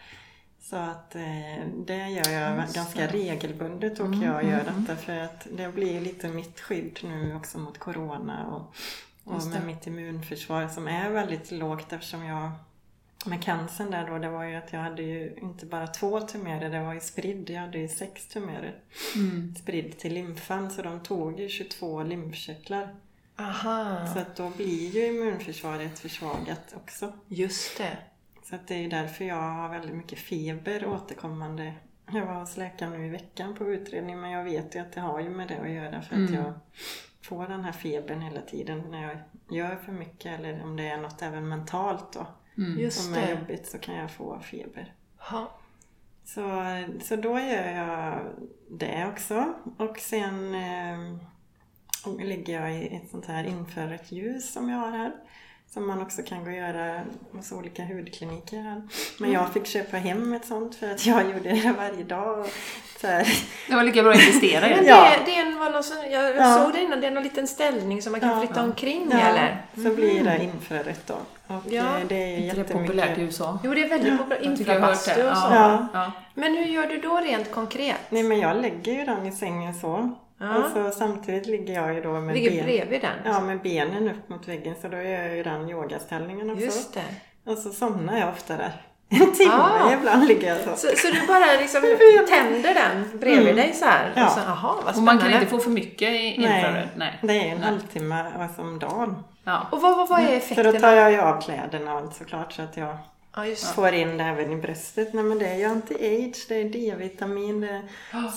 Så att eh, det gör jag ganska regelbundet och jag gör detta för att det blir lite mitt skydd nu också mot Corona och, och med mitt immunförsvar som är väldigt lågt eftersom jag med cancern där då, det var ju att jag hade ju inte bara två tumörer, det var ju spridd. Jag hade ju sex tumörer spridd till lymfan så de tog ju 22 lymfkörtlar. Aha, Så att då blir ju immunförsvaret försvagat också. just det. Så att det är därför jag har väldigt mycket feber återkommande. Jag var hos läkaren nu i veckan på utredning men jag vet ju att det har ju med det att göra för att jag får den här febern hela tiden när jag gör för mycket eller om det är något även mentalt då Just som är det. jobbigt så kan jag få feber. Ja. Så, så då gör jag det också. Och sen eh, ligger jag i ett sånt här infrarött ljus som jag har här. Som man också kan gå och göra hos olika hudkliniker här. Men jag fick köpa hem ett sånt för att jag gjorde det varje dag. Så här. Det var lika bra att investera i det. Ja. det, det är var någon jag, Ja. såg det innan, det är någon liten ställning som man kan Ja. flytta omkring Ja, eller? så blir det infrarött då. Och Ja. eh, det är Inte det populärt i jättemycket. USA? Jo, det är väldigt populärt. Hört det. Infrabastu och så. Ja. Ja. Ja. Men hur gör du då rent konkret? Nej men jag lägger ju den i sängen så. Ja. Och så samtidigt ligger jag ju då med Ligger ben. bredvid den? Ja, med benen upp mot väggen så då gör jag ju den yogaställningen också. Just det. Och så somnar jag ofta där. En timme Ah. ibland ligger jag så. Så, så du bara liksom tänder den bredvid dig så här? Mm. Ja. Och så, aha, vad Och man kan inte få för mycket i infrarött? Nej. det är en halvtimme alltså, om dagen. Ja. Och vad, vad, vad är Så då tar jag ju av kläderna och allt såklart så att jag Ja, just får in det även i bröstet. Nej men det är ju anti-age, det är D-vitamin, det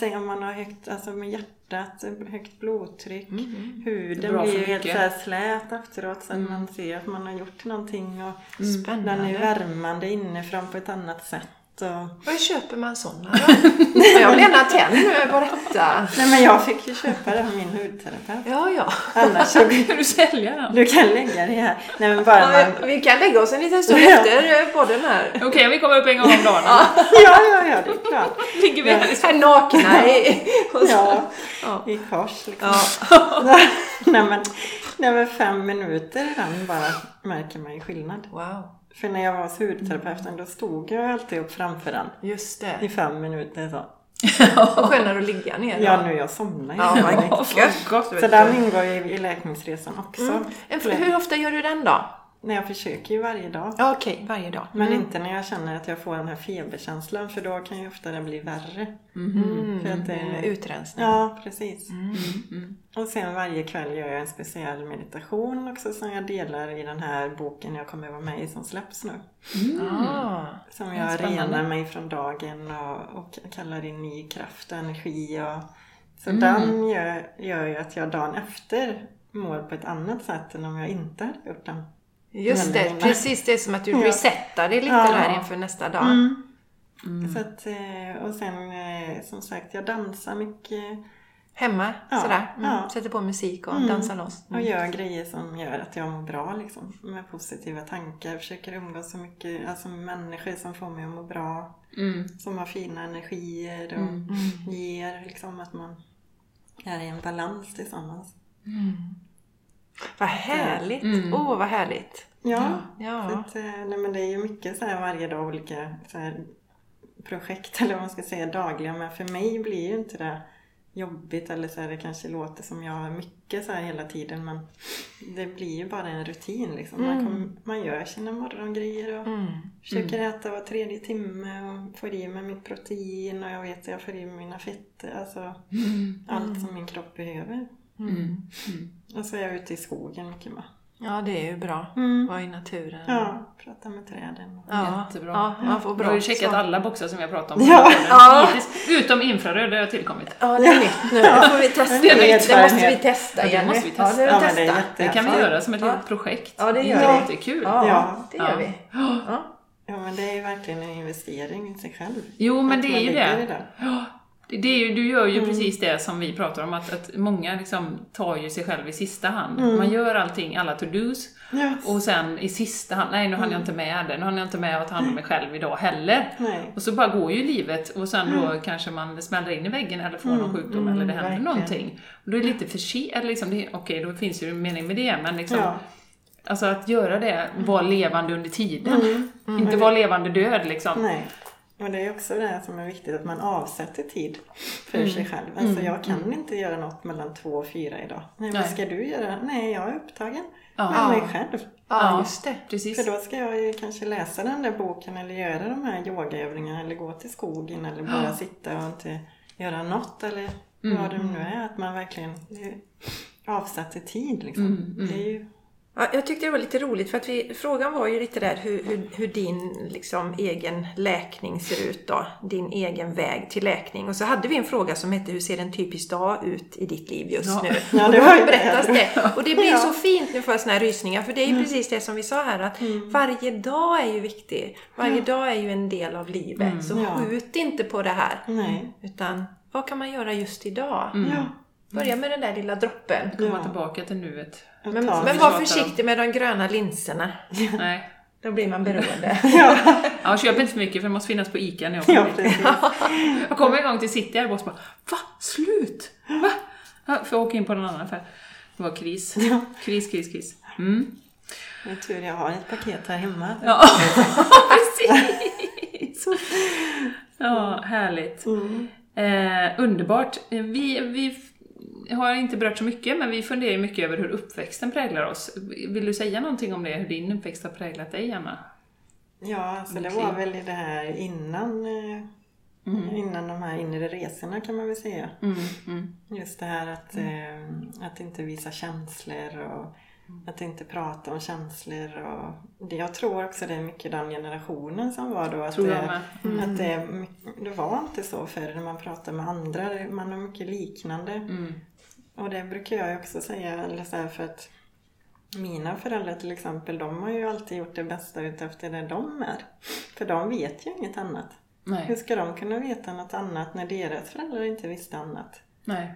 är om man har högt, alltså med hjärtat, högt blodtryck. Mm, Huden Bra för blir ju helt så här slät efteråt så att man ser att man har gjort någonting. Och Spännande. Den är ju värmande inifrån på ett annat sätt. Och... Var köper man sådana då? jag blir gärna tänd nu på detta. Nej men jag fick ju köpa det av min hudterapeut. Ja, ja. Annars så Kan du sälja den? du kan lägga det här. Nej men bara ja man... vi kan lägga oss en liten stund efter eh, podden här. Okej, vi kommer upp en gång om dagen. Ja, ja, ja, det är klart. Ligger vi här i Här nakna i... Ja, Ja. i kors liksom. Ja. nej, men, nej men fem minuter i den bara märker man ju skillnad. Wow. För när jag var hos hudterapeuten då stod jag alltid upp framför den Just i det. fem minuter så. Och skönare att ligga ner då. Ja, nu jag somnar ju. Ja, gott. Så den ingår ju i läkningsresan också. Mm. Hur ofta gör du den då? Nej, jag försöker ju varje dag. Ja, okej, varje dag. Men inte när jag känner att jag får den här feberkänslan för då kan ju ofta det bli värre. Mm. För att det- Med utrensning. Ja, precis. Mm. Och sen varje kväll gör jag en speciell meditation också som jag delar i den här boken jag kommer vara med i som släpps nu. Ah. Som jag Spännande. renar mig från dagen och, och kallar in ny kraft och energi. Och, så Mm. den gör, gör ju att jag dagen efter mår på ett annat sätt än om jag inte hade gjort den. Just det, precis. Det är som att du Ja. resetar det lite Ja. där inför nästa dag. Så att, eh, och sen eh, som sagt, jag dansar mycket Hemma, Ja, sådär. Mm. ja. Sätter på musik och Mm. dansar loss. och gör grejer som gör att jag mår bra liksom. Med positiva tankar. Försöker umgås så mycket alltså med människor som får mig att må bra. Mm. Som har fina energier och Mm. ger liksom att man är i en balans tillsammans. Vad härligt! Åh, Mm. vad härligt! Ja, så Ja. att, eh, nej, men det är ju mycket så här varje dag olika så här, projekt eller vad man ska säga dagliga. Men för mig blir ju inte det jobbigt eller så här, det kanske låter som jag har mycket så här hela tiden men det blir ju bara en rutin liksom. Man, kom, man gör sina morgongrejer och Mm. försöker äta var tredje timme och får i mig mitt protein och jag vet att jag får i mig mina fetter. Alltså allt som min kropp behöver. Mm. Och så är jag ute i skogen mycket med. Ja, det är ju bra. Mm. Vara i naturen. Ja, prata med träden. Ja. Jättebra. Ja, man får Du bra har ju checkat svar. alla boxar som vi har pratat om. Ja. Ja. Utom infraröd, det har tillkommit. Ja, det är nytt nu. Det får vi testa. Det är Det, nytt. det måste vi testa Ja, det måste vi Ja, testa. det, Ja, det är testa. jätte- Det kan vi Ja. göra som ett Ja. litet projekt. Ja, det gör är vi. jättekul. Ja, Ja. det gör Ja. vi. Ja. Ja, men det är ju verkligen en investering i sig själv. Jo, men det är ju det. Det det är ju, du gör ju Mm. precis det som vi pratar om, att, att många liksom tar ju sig själv i sista hand. Mm. Man gör allting, alla to-dos, Ja. och sen i sista hand, nej nu hann jag inte med det, nu hann jag inte med att ta hand om mig själv idag heller. Nej. Och så bara går ju livet och sen då kanske man smäller in i väggen eller får någon sjukdom eller det händer verkligen. någonting. Och då är det lite för sent, liksom, okej då finns ju en mening med det, men liksom Ja. Alltså att göra det, vara levande under tiden. Mm. Inte vara levande död liksom. Nej. Och det är också det här som är viktigt, att man avsätter tid för Mm. sig själv. Alltså jag kan inte göra något mellan två och fyra idag. Nej, vad Nej. ska du göra? Nej, jag är upptagen Ja. med mig själv. Ja, just det. Precis. För då ska jag ju kanske läsa den där boken eller göra de här yogaövningarna eller gå till skogen eller bara sitta och inte göra något eller Mm. vad det nu är. Att man verkligen eh, avsätter tid liksom. Mm, Det är ju, Ja, jag tyckte det var lite roligt för att vi, frågan var ju lite där hur, hur, hur din liksom, egen läkning ser ut då. Din egen väg till läkning. Och så hade vi en fråga som hette Hur ser en typisk dag ut i ditt liv just Ja. nu? Ja, och det var berättas det. det. Och det blir Ja. så fint nu får jag såna här rysningar. För det är ju precis det som vi sa här att Mm. varje dag är ju viktig. Varje dag är ju en del av livet. Så Ja. skjut inte på det här. nej. Utan vad kan man göra just idag? Ja. Börja med den där lilla droppen. Komma Ja. tillbaka till nuet. Men, men var om. försiktig med de gröna linserna. Nej. Då blir man beroende. Ja, köp inte för mycket för det måste finnas på ICA när jag kommer Ja. Jag kommer en gång till City här och bara Va? Slut? Va? Ja, Får jag åka in på någon annan affär? Det var kris. Kris, kris, kris. Mm. Det är tur jag har ett paket här hemma. Ja, precis! Ja, härligt. Mm. Eh, underbart. Vi, vi har inte berört så mycket, men vi funderar mycket över hur uppväxten präglar oss. Vill du säga någonting om det, hur din uppväxt har präglat dig, Anna? Ja, alltså det var väl det här innan, eh, innan de här inre resorna kan man väl säga. Mm, mm, Just det här att, eh, att inte visa känslor och att inte prata om känslor. Och det, jag tror också det är mycket den generationen som var då. Att det, med. att det, det var inte så förr när man pratade med andra. Man är mycket liknande. Mm, Och det brukar jag också säga, eller så här för att mina föräldrar till exempel, de har ju alltid gjort det bästa utefter där de är. För de vet ju inget annat. Hur nej, ska de kunna veta något annat när deras föräldrar inte visste annat? nej.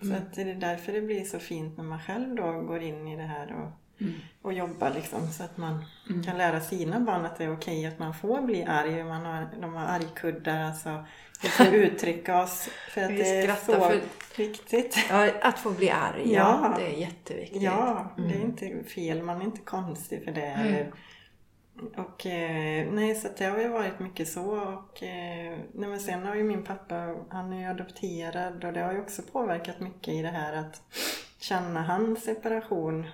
Så att det är därför det blir så fint när man själv då går in i det här och, Mm. och jobbar liksom. Så att man kan lära sina barn att det är okej att man får bli arg. Man har, de har argkuddar, alltså. Vi får uttrycka oss för att det är så för- viktigt. Ja, att få bli arg, ja, Ja. det är jätteviktigt. Ja, det är inte fel. Man är inte konstig för det. Eller, och eh, nej, så det har ju varit mycket så. Och eh, nej, men sen har ju min pappa, han är ju adopterad och det har ju också påverkat mycket i det här att känna hans separation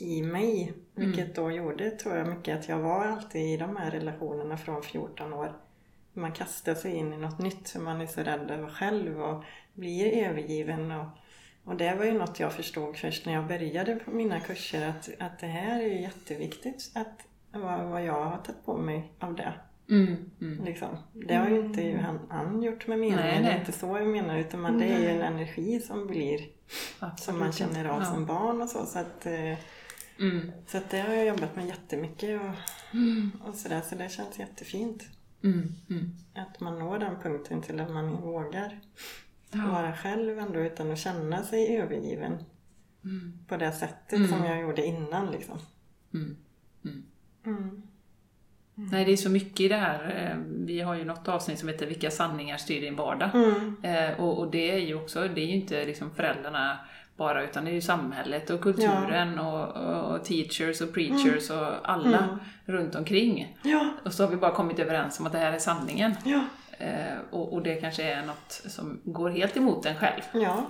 i mig. Vilket då gjorde, tror jag, mycket att jag var alltid i de här relationerna från 14 år. Man kastar sig in i något nytt för man är så rädd över själv och blir övergiven. Och, och det var ju något jag förstod först när jag började på mina kurser att, att det här är jätteviktigt att vad, vad jag har tagit på mig av det. Mm, mm. Liksom. Det har ju inte han, han gjort med meningen, Nej, det nej. är inte så jag menar utan man, det är ju en energi som blir Absolut. som man känner av Ja. som barn och så. Så, att, eh, Mm, så att det har jag jobbat med jättemycket och, och sådär så det känns jättefint. mm, mm. Att man når den punkten till att man vågar Ja. vara själv ändå utan att känna sig övergiven Mm, på det sättet Mm. som jag gjorde innan liksom. mm, mm. Mm. Nej, det är så mycket i det här. Eh, Vi har ju något avsnitt som heter Vilka sanningar styr din vardag? Mm. Eh, och, och det är ju också, det är ju inte liksom föräldrarna bara, utan det är ju samhället och kulturen och, och, och teachers och preachers och alla Mm. runt omkring. Ja, Och så har vi bara kommit överens om att det här är sanningen. ja, Eh, och, och det kanske är något som går helt emot en själv. ja.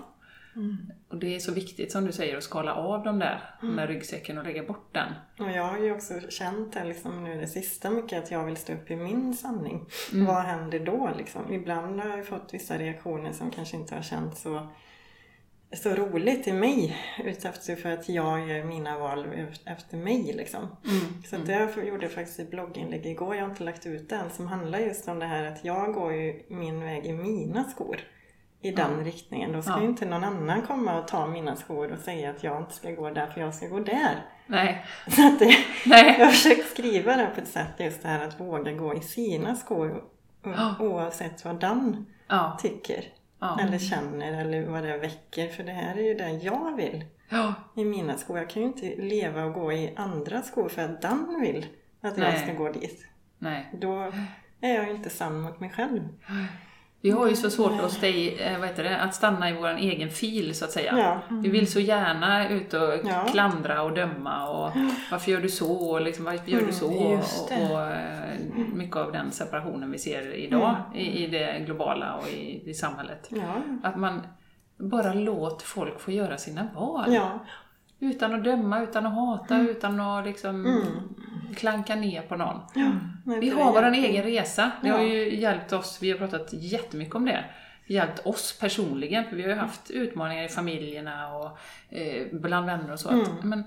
Och det är så viktigt som du säger att skala av de där, den där ryggsäcken och lägga bort den. Och jag har ju också känt det liksom nu det sista mycket att jag vill stå upp i min sanning. Mm. Vad händer då liksom? Ibland har jag fått vissa reaktioner som kanske inte har känts så, så roligt i mig. Utefter för att jag gör mina val efter mig liksom. Mm. Så att det jag gjorde faktiskt ett blogginlägg igår, jag har inte lagt ut den, som handlar just om det här att jag går ju min väg i mina skor. I den riktningen. Då ska Ja. ju inte någon annan komma och ta mina skor och säga att jag inte ska gå där för jag ska gå där. Nej, Så att det, nej. jag har försökt skriva det på ett sätt just det här att våga gå i sina skor o- Ja. oavsett vad den Ja, tycker. Ja. Eller känner eller vad det väcker. För det här är ju det jag vill ja. i mina skor. Jag kan ju inte leva och gå i andra skor för att den vill att jag Nej. ska gå dit. Nej. Då är jag ju inte sann mot mig själv. Vi har ju så svårt att, stay, eh, vad heter det, att stanna i vår egen fil så att säga. Ja. Vi vill så gärna ut och Ja. klandra och döma och varför gör du så och liksom, varför gör du så? Mm, just och, och eh, mycket av den separationen vi ser idag Mm. i, i det globala och i, i samhället. Ja. Att man bara låter folk få göra sina val. Ja. Utan att döma, utan att hata, Mm. utan att liksom klanka ner på någon. Nej, Vi har vår egen resa. Det har ju hjälpt oss, vi har pratat jättemycket om det. Hjälpt oss personligen, för vi har ju haft utmaningar i familjerna och eh, bland vänner och så. Att, Mm. men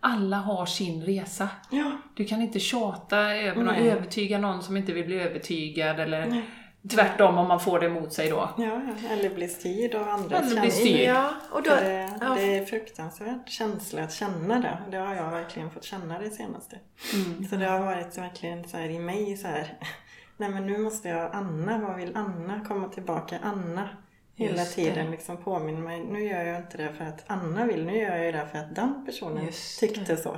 alla har sin resa. Ja. Du kan inte tjata över någon, Nej. övertyga någon som inte vill bli övertygad eller tvärtom om man får det emot sig då. Ja, eller bli styrd av andra Eller bli känslor. styrd. Ja, och då, Det, ja, det är fruktansvärt känsla att känna det. Det har jag verkligen fått känna det senaste. Mm. Så det har varit verkligen så här i mig så här. Nej men nu måste jag, Anna, vad vill Anna? Komma tillbaka, Anna. Hela tiden liksom påminner mig. Nu gör jag inte det för att Anna vill, nu gör jag det för att den personen Just det. tyckte så.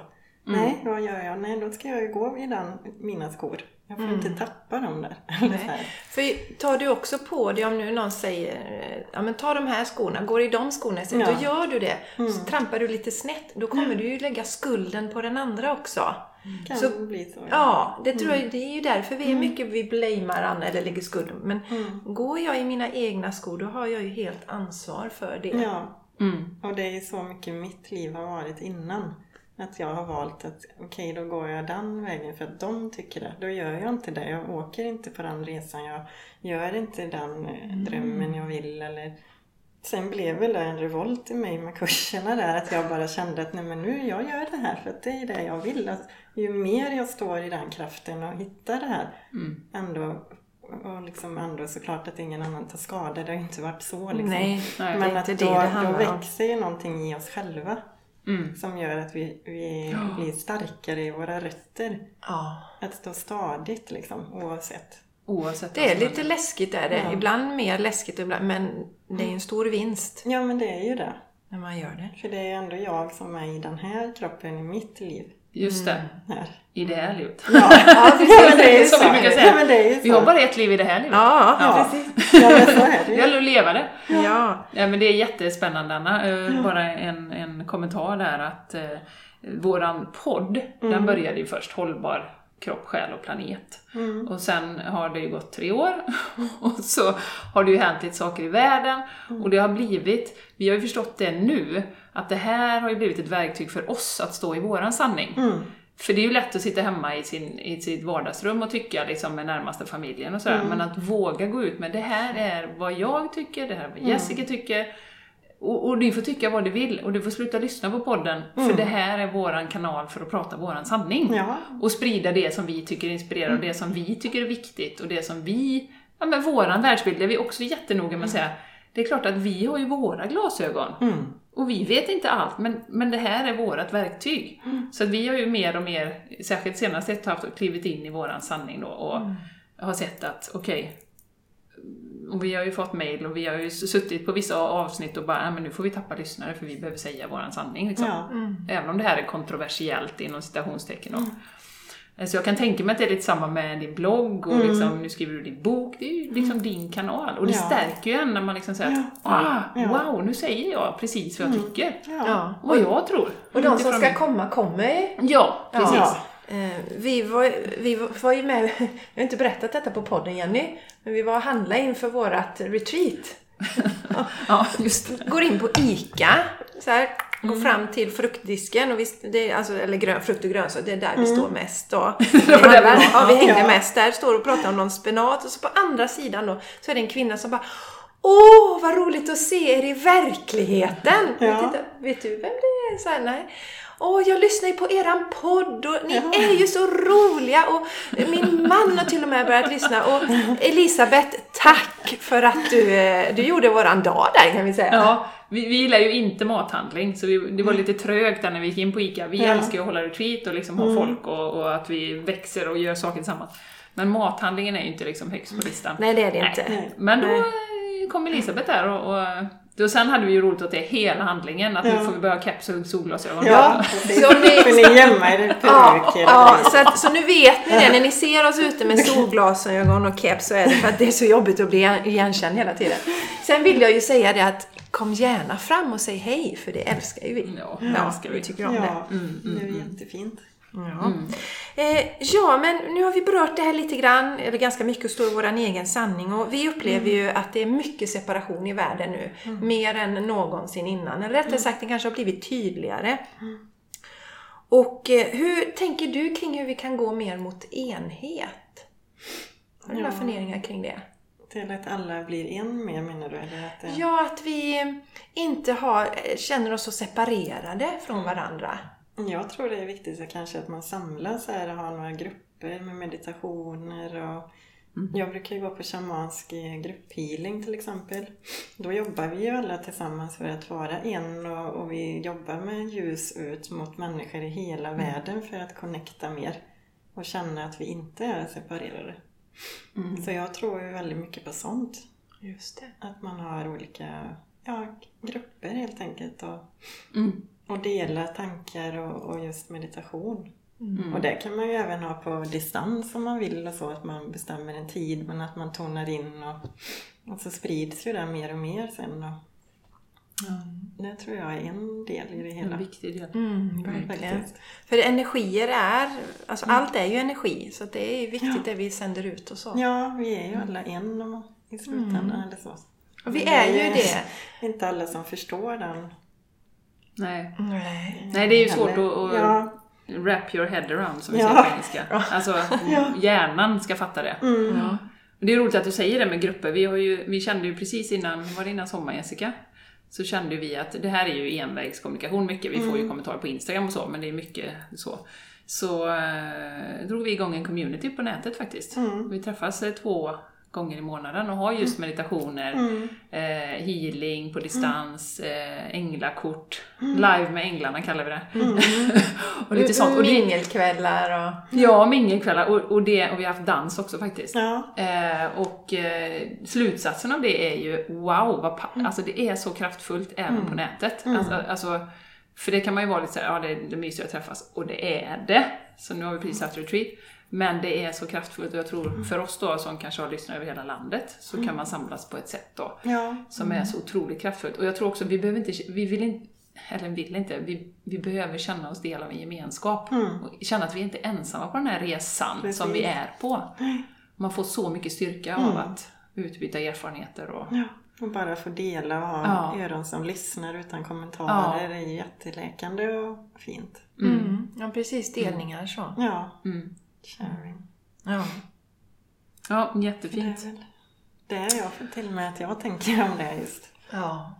Mm. Nej, vad gör jag? Nej, då ska jag ju gå i den, mina skor. Jag får inte tappa dem där. För tar du också på dig om nu någon säger ja men ta de här skorna, går i de skorna, så Ja. då gör du det. Så trampar du lite snett, då kommer du ju lägga skulden på den andra också. Kan Så- bli så. Ja, det tror jag, det är ju därför vi är mycket vi blamear andra eller lägger skulden. Men går jag i mina egna skor, då har jag ju helt ansvar för det. Ja, Mm. och det är så mycket mitt liv har varit innan. Att jag har valt att okej, då går jag den vägen för att de tycker det. Då gör jag inte det. Jag åker inte på den resan. Jag gör inte den eh, drömmen jag vill. Eller... Sen blev väl det en revolt i mig med kurserna där. Att jag bara kände att nej men nu, jag gör det här för att det är det jag vill. Att ju mer jag står i den kraften och hittar det här Mm. ändå och liksom ändå såklart att ingen annan tar skada. Det har ju inte varit så liksom. Nej, Nej. Men att då, då växer ju någonting i oss själva Mm. som gör att vi, vi blir starkare i våra rötter. Ja. Att stå stadigt liksom, oavsett. Oavsett Det är lite läskigt är det. Ja. Ibland mer läskigt, ibland, men det är en stor vinst Ja, men det är ju det. när man gör det. För det är ändå jag som är i den här kroppen i mitt liv. Just det, Här. i det här livet. Ja, ja men det är ju Som så. vi brukar säga. Ja, men det är så. Vi har bara ett liv i det här livet. Ja, Ja. precis. Ja, men så är det ju. gäller att leva det. Ja. Ja, men det är jättespännande Anna. Eh, Bara en, en kommentar där att eh, våran podd, den började ju först Hållbar kropp, själ och planet. Och sen har det ju gått tre år och så har det ju hänt lite saker i världen och det har blivit, vi har ju förstått det nu, att det här har ju blivit ett verktyg för oss att stå i våran sanning. För det är ju lätt att sitta hemma i, sin, i sitt vardagsrum och tycka liksom med närmaste familjen och sådär, men att våga gå ut med det här är vad jag tycker, det här är vad Jessica tycker, och, och ni får tycka vad du vill och du får sluta lyssna på podden, för det här är våran kanal för att prata våran sanning. Ja. Och sprida det som vi tycker inspirerar och det som vi tycker är viktigt och det som vi, ja men våran världsbild, det är vi också jättenoga med att säga, det är klart att vi har ju våra glasögon. Och vi vet inte allt, men, men det här är vårt verktyg. Så att vi har ju mer och mer, särskilt senaste ett och ett halvt klivit in i våran sanning då och har sett att, okej, och vi har ju fått mail och vi har ju suttit på vissa avsnitt och bara, "Nej, men nu får vi tappa lyssnare för vi behöver säga våran sanning. Liksom. Ja. Även om det här är kontroversiellt inom citationstecken. Då. Så jag kan tänka mig att det är lite samma med din blogg och liksom, nu skriver du din bok. Det är ju liksom din kanal. Och det Ja. stärker ju en när man liksom säger att ah, Ja. wow, nu säger jag precis vad jag tycker. Ja. Ja. Och vad jag tror. Och de som ska komma kommer. Ja, precis. Ja. Eh, vi, var, vi var ju med, jag har inte berättat detta på podden Jenny, men vi var och handlade inför vårat retreat. Ja, just det. Går in på ICA, så här, går fram till fruktdisken, och vi, det, alltså, eller grön, frukt och grönsaker, det är där vi står mest. Då. var där vi var. ja, vi hängde Ja. mest där, står och pratar om någon spenat och så på andra sidan då så är det en kvinna som bara Åh, vad roligt att se er i verkligheten! Ja. Vet du vem det är? Så här, nej. Åh, jag lyssnar ju på eran podd och ni är ju så roliga och min man har till och med börjat lyssna och Elisabeth, tack för att du, eh, du gjorde våran dag där kan vi säga. Ja, vi, vi gillar ju inte mathandling, så vi, det var lite trögt där när vi gick in på ICA. Vi Ja. älskar ju att hålla retreat och liksom ha folk och, och att vi växer och gör saker tillsammans. Men mathandlingen är ju inte liksom högst på listan. Nej, det är det Nej. inte. Men då Nej. eh, kom Elisabeth där och, och Då sen hade vi ju roligt åt det hela handlingen, att Ja. nu får vi börja ha keps och solglasögon. Ja, precis. Så ni- Får ni gömma er i Ja, ja så, att, så nu vet ni det. När ni ser oss ute med solglasögon och keps så är det för att det är så jobbigt att bli igen- igenkänd hela tiden. Sen vill jag ju säga det att kom gärna fram och säg hej, för det älskar ju vi. Ja, Ja, älskar vi. vi tycker om det. Ja, det är jättefint. Ja. Eh, ja, men nu har vi berört det här lite grann, eller ganska mycket, och står i vår egen sanning. Och vi upplever ju att det är mycket separation i världen nu. Mer än någonsin innan. Eller rättare sagt, det kanske har blivit tydligare. Och eh, hur tänker du kring hur vi kan gå mer mot enhet? Har du några Ja. funderingar kring det? Till att alla blir en mer menar du? Eller att det... Ja, att vi inte har, känner oss så separerade från varandra. Jag tror det är viktigt att kanske att man samlas här och har några grupper med meditationer och jag brukar ju gå på shamansk eh, grupphealing till exempel. Då jobbar vi ju alla tillsammans för att vara en och, och vi jobbar med ljus ut mot människor i hela världen för att connecta mer och känna att vi inte är separerade. Så jag tror ju väldigt mycket på sånt. Just det. Att man har olika ja, grupper helt enkelt och, Mm. Och dela tankar och, och just meditation. Mm. Och det kan man ju även ha på distans om man vill och så, att man bestämmer en tid men att man tonar in och, och så sprids ju det mer och mer sen. Och, Det tror jag är en del i det hela. En viktig del. Mm, verkligen. Faktiskt. För energier är, alltså allt är ju energi, så det är viktigt det vi sänder ut och så. Ja, vi är ju alla en om- i slutändan eller så. Och vi är ju det. inte alla som förstår den. Nej. Nej. Nej, det är ju svårt att, heller. att Ja, wrap your head around, som vi Ja. säger på engelska. Alltså, hjärnan ska fatta det. Mm. Ja. Det är roligt att du säger det med grupper. Vi, har ju, vi kände ju precis innan, var det innan sommaren Jessica? Så kände vi att det här är ju envägskommunikation mycket. Vi får ju kommentarer på Instagram och så, men det är mycket så. Så eh, drog vi igång en community på nätet faktiskt. Vi träffas eh, två gånger i månaden och har just meditationer, eh, healing på distans, eh, änglakort, live med änglarna kallar vi det. och lite sånt. Och det, Mingelkvällar och... ja, mingelkvällar och, och, det, och vi har haft dans också faktiskt. ja, Eh, och eh, slutsatsen av det är ju wow, vad pa- alltså det är så kraftfullt även på nätet. Alltså, alltså, för det kan man ju vara lite såhär, ja det, det är mysigt att träffas, och det är det. Så nu har vi precis haft retreat. Men det är så kraftfullt och jag tror för oss då som kanske har lyssnat över hela landet så kan man samlas på ett sätt då ja, som är så otroligt kraftfullt. Och jag tror också vi behöver inte, vi vill inte, eller vill inte, vi, vi behöver känna oss del av en gemenskap. Och känna att vi inte är ensamma på den här resan Precis. som vi är på. Man får så mycket styrka av att utbyta erfarenheter och... ja. Och bara få dela och ha Ja. öron som lyssnar utan kommentarer är ju jätteläkande och fint. Mm. Ja, precis. Delningar så. Ja, Mm. Sharing. Ja. Ja, Det är jättefint. väl det är jag till med att jag tänker om det just. Ja.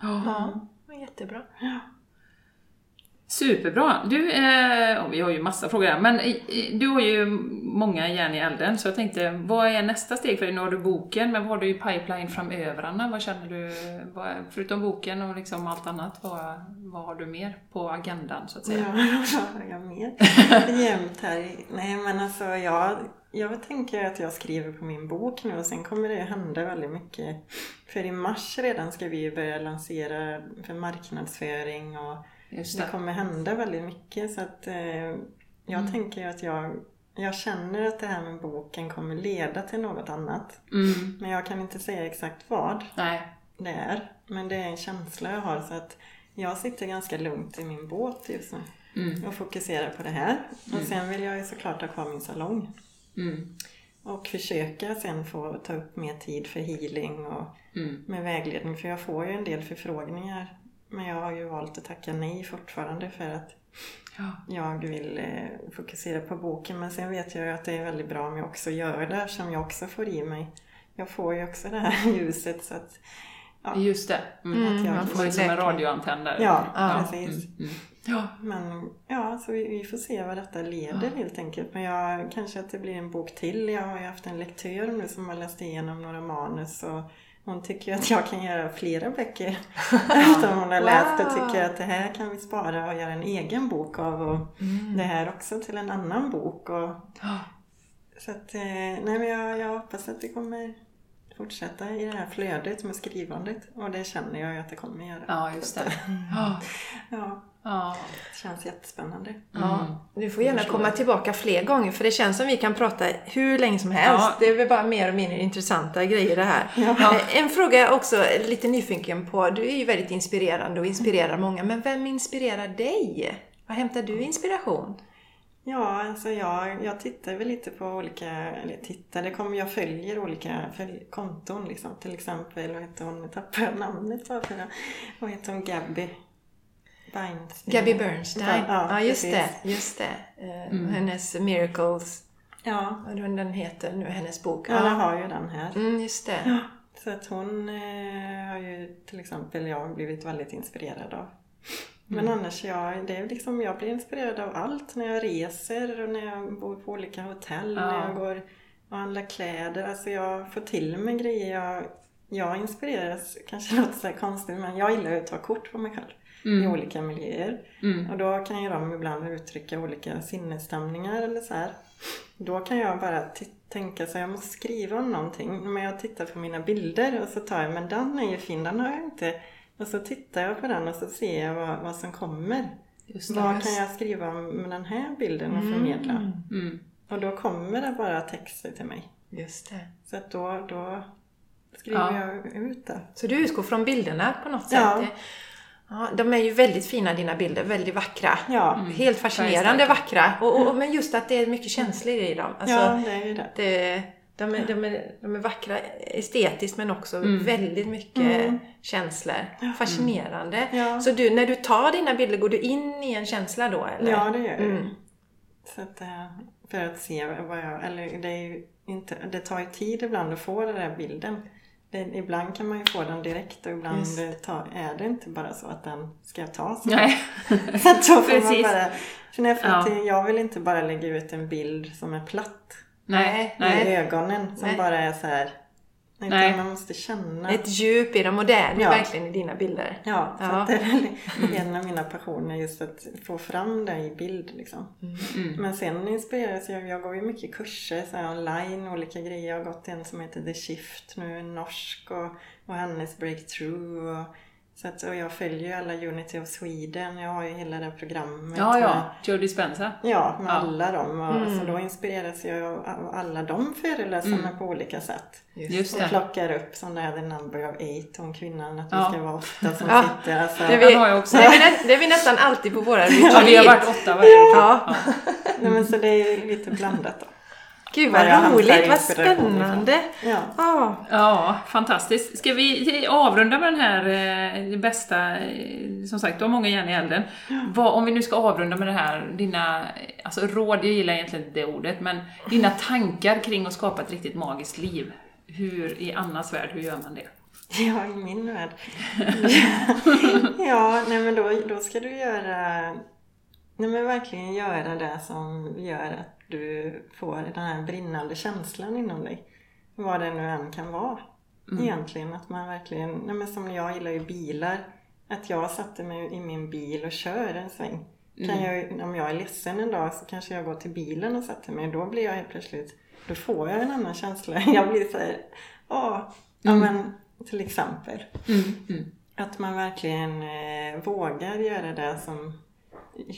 Ja. Jättebra. Superbra! Du, eh, vi har ju massa frågor här, men eh, du har ju många järn i elden, så jag tänkte, vad är nästa steg för dig? Nu har du boken, men vad har du i pipeline framöver, Anna? Vad känner du, vad, förutom boken och liksom allt annat, vad, vad har du mer på agendan, så att säga? Ja, vad har jag mer jämt här? Nej men alltså jag, jag tänker att jag skriver på min bok nu och sen kommer det hända väldigt mycket. För i mars redan ska vi börja lansera för marknadsföring och Just det det. kommer hända väldigt mycket så att eh, jag tänker att jag, jag känner att det här med boken kommer leda till något annat. Mm. Men jag kan inte säga exakt vad Nej. det är. Men det är en känsla jag har så att jag sitter ganska lugnt i min båt just nu Mm. och fokuserar på det här. Och sen vill jag ju såklart ha kvar min salong. Mm. Och försöka sen få ta upp mer tid för healing och Mm. med vägledning. För jag får ju en del förfrågningar. Men jag har ju valt att tacka nej fortfarande för att Ja. jag vill eh, fokusera på boken. Men sen vet jag ju att det är väldigt bra om jag också gör det som jag också får i mig. Jag får ju också det här ljuset så att ja, Just det. Mm. Mm, att jag man Det var ju som en radioantenn där. Ja, Ja. precis. Mm. Mm. Ja. Men ja, så vi, vi får se vad detta leder helt enkelt. Men jag, kanske att det blir en bok till. Jag har ju haft en lektör nu som har läst igenom några manus och hon tycker att jag kan göra flera böcker efter hon har läst och Wow. tycker att det här kan vi spara och göra en egen bok av och det här också till en annan bok. Och, så att, eh, nej men jag, jag hoppas att det kommer fortsätta i det här flödet med skrivandet. Och det känner jag att det kommer göra. Ja, just det. Ja. Ja, Ja. det känns jättespännande. Ja, du får gärna komma tillbaka fler gånger för det känns som vi kan prata hur länge som helst. Ja. Det är väl bara mer och mindre intressanta grejer det här. Ja. Eh, En fråga jag också lite nyfiken på. Du är ju väldigt inspirerande och inspirerar många. Men vem inspirerar dig? Var hämtar du inspiration? Ja, alltså jag, jag tittar väl lite på olika, eller tittar, det kommer, jag följer olika följ, konton liksom. Till exempel, vad heter hon, nu tappar jag namnet bara för det. Vad heter hon, Gabby? Beinstein. Gabby Bernstein. Ja, Ja, just precis. det. Just det. Eh, Hennes Miracles. Ja, Vad den heter nu, hennes bok. ja, jag har ju den här. Mm, just det. Så att hon eh, har ju till exempel jag blivit väldigt inspirerad av. Men annars, jag, det är liksom, jag blir inspirerad av allt när jag reser och när jag bor på olika hotell, Ja. när jag går och handlar kläder. Alltså jag får till mig grejer. Jag, jag inspireras, kanske låter så konstigt, men jag gillar ju att ta kort på mig själv i olika miljöer. Mm. Och då kan ju de ibland uttrycka olika sinnesstämningar eller så här. Då kan jag bara tänka så jag måste skriva om någonting. Men jag tittar på mina bilder och så tar jag, men den är ju fin, den har jag inte. Och så tittar jag på den och så ser jag vad, vad som kommer. Just det. Vad kan jag skriva med den här bilden och förmedla? Mm. Och då kommer det bara texter till mig. Just det. Så att då, då skriver Ja. jag ut det. Så du utgår från bilderna på något sätt? Ja, de är ju väldigt fina dina bilder, väldigt vackra. Ja, Helt fascinerande vackra. Och, och, men just att det är mycket känslor i dem. Alltså, ja det är det. det, de, är, de, är, de är vackra estetiskt men också Mm. väldigt mycket känslor. Fascinerande. Ja. Så du, när du tar dina bilder, går du in i en känsla då? Eller? Ja, det gör jag. Mm. Så att, eh, för att se vad jag... Eller det, är ju inte, det tar ju tid ibland att få den där bilden. Ibland kan man ju få den direkt och ibland tar, är det inte bara så att den ska tas. Nej. Så då får man Precis. bara... För när jag, Ja. till, jag vill inte bara lägga ut en bild som är platt Nej. I Nej. ögonen som Nej. bara är så här. Nej. man måste känna. Ett djup i dem och det är Ja. verkligen i dina bilder. Ja, Ja. Det är väl en av mina passioner just att få fram det i bild liksom. Mm. Men sen inspireras jag, jag går ju mycket kurser så här online, olika grejer. Jag har gått en som heter The Shift nu, en norsk och, och hennes Breakthrough. Och, så att, och jag följer ju alla Unity of Sweden, jag har ju hela det programmet. Ja, ja. Joe Dispenza. Ja, med Ja. alla dem. Och, Mm. Så då inspireras jag av alla de föreläsarna på olika sätt. Just Och det. plockar upp som det här The Number of Eight om kvinnan, att vi Ja. ska vara åtta som Ja. sitter. Alltså, Det är, vi, har jag också. det, är vi, nä, det är vi nästan alltid på våra Ja, retreat. vi har varit åtta varje Ja. nej, men så det är lite blandat då. Gud vad roligt, vad spännande. Ja. Ja. Ja, fantastiskt. Ska vi avrunda med den här eh, bästa, eh, som sagt, du har många järn i elden. Vad, om vi nu ska avrunda med det här, dina eh, alltså råd, jag gillar egentligen inte det ordet, men dina tankar kring att skapa ett riktigt magiskt liv. Hur, i Annas värld, hur gör man det? Ja, i min värld. ja, nej men då, då ska du göra... Nej men verkligen göra det som gör att du får den här brinnande känslan inom dig. Vad det nu än kan vara. Egentligen att man verkligen... Nej men som jag gillar ju bilar. Att jag satte mig i min bil och kör en sväng. Kan jag, om jag är ledsen en dag så kanske jag går till bilen och sätter mig. Då blir jag helt plötsligt... Då får jag en annan känsla. Jag blir så här... Åh, ja men till exempel. Mm, mm. Att man verkligen eh, vågar göra det som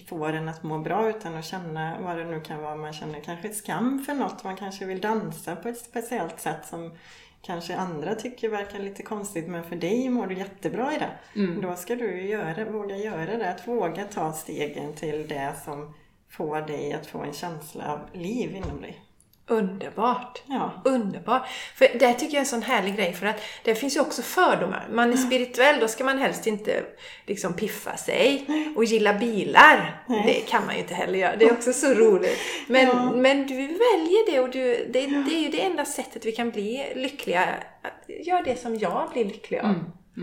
får en att må bra utan att känna vad det nu kan vara. Man känner kanske skam för något. Man kanske vill dansa på ett speciellt sätt som kanske andra tycker verkar lite konstigt men för dig mår du jättebra i det. Då ska du göra, våga göra det. Att våga ta stegen till det som får dig att få en känsla av liv inom dig. Underbart! Ja. Underbart! För det tycker jag är en sån härlig grej för att det finns ju också fördomar. Man är spirituell, då ska man helst inte liksom piffa sig och gilla bilar. Det kan man ju inte heller göra. Det är också så roligt. Men, men du väljer det och du, det, det är ju det enda sättet vi kan bli lyckliga. Gör det som jag blir lycklig av.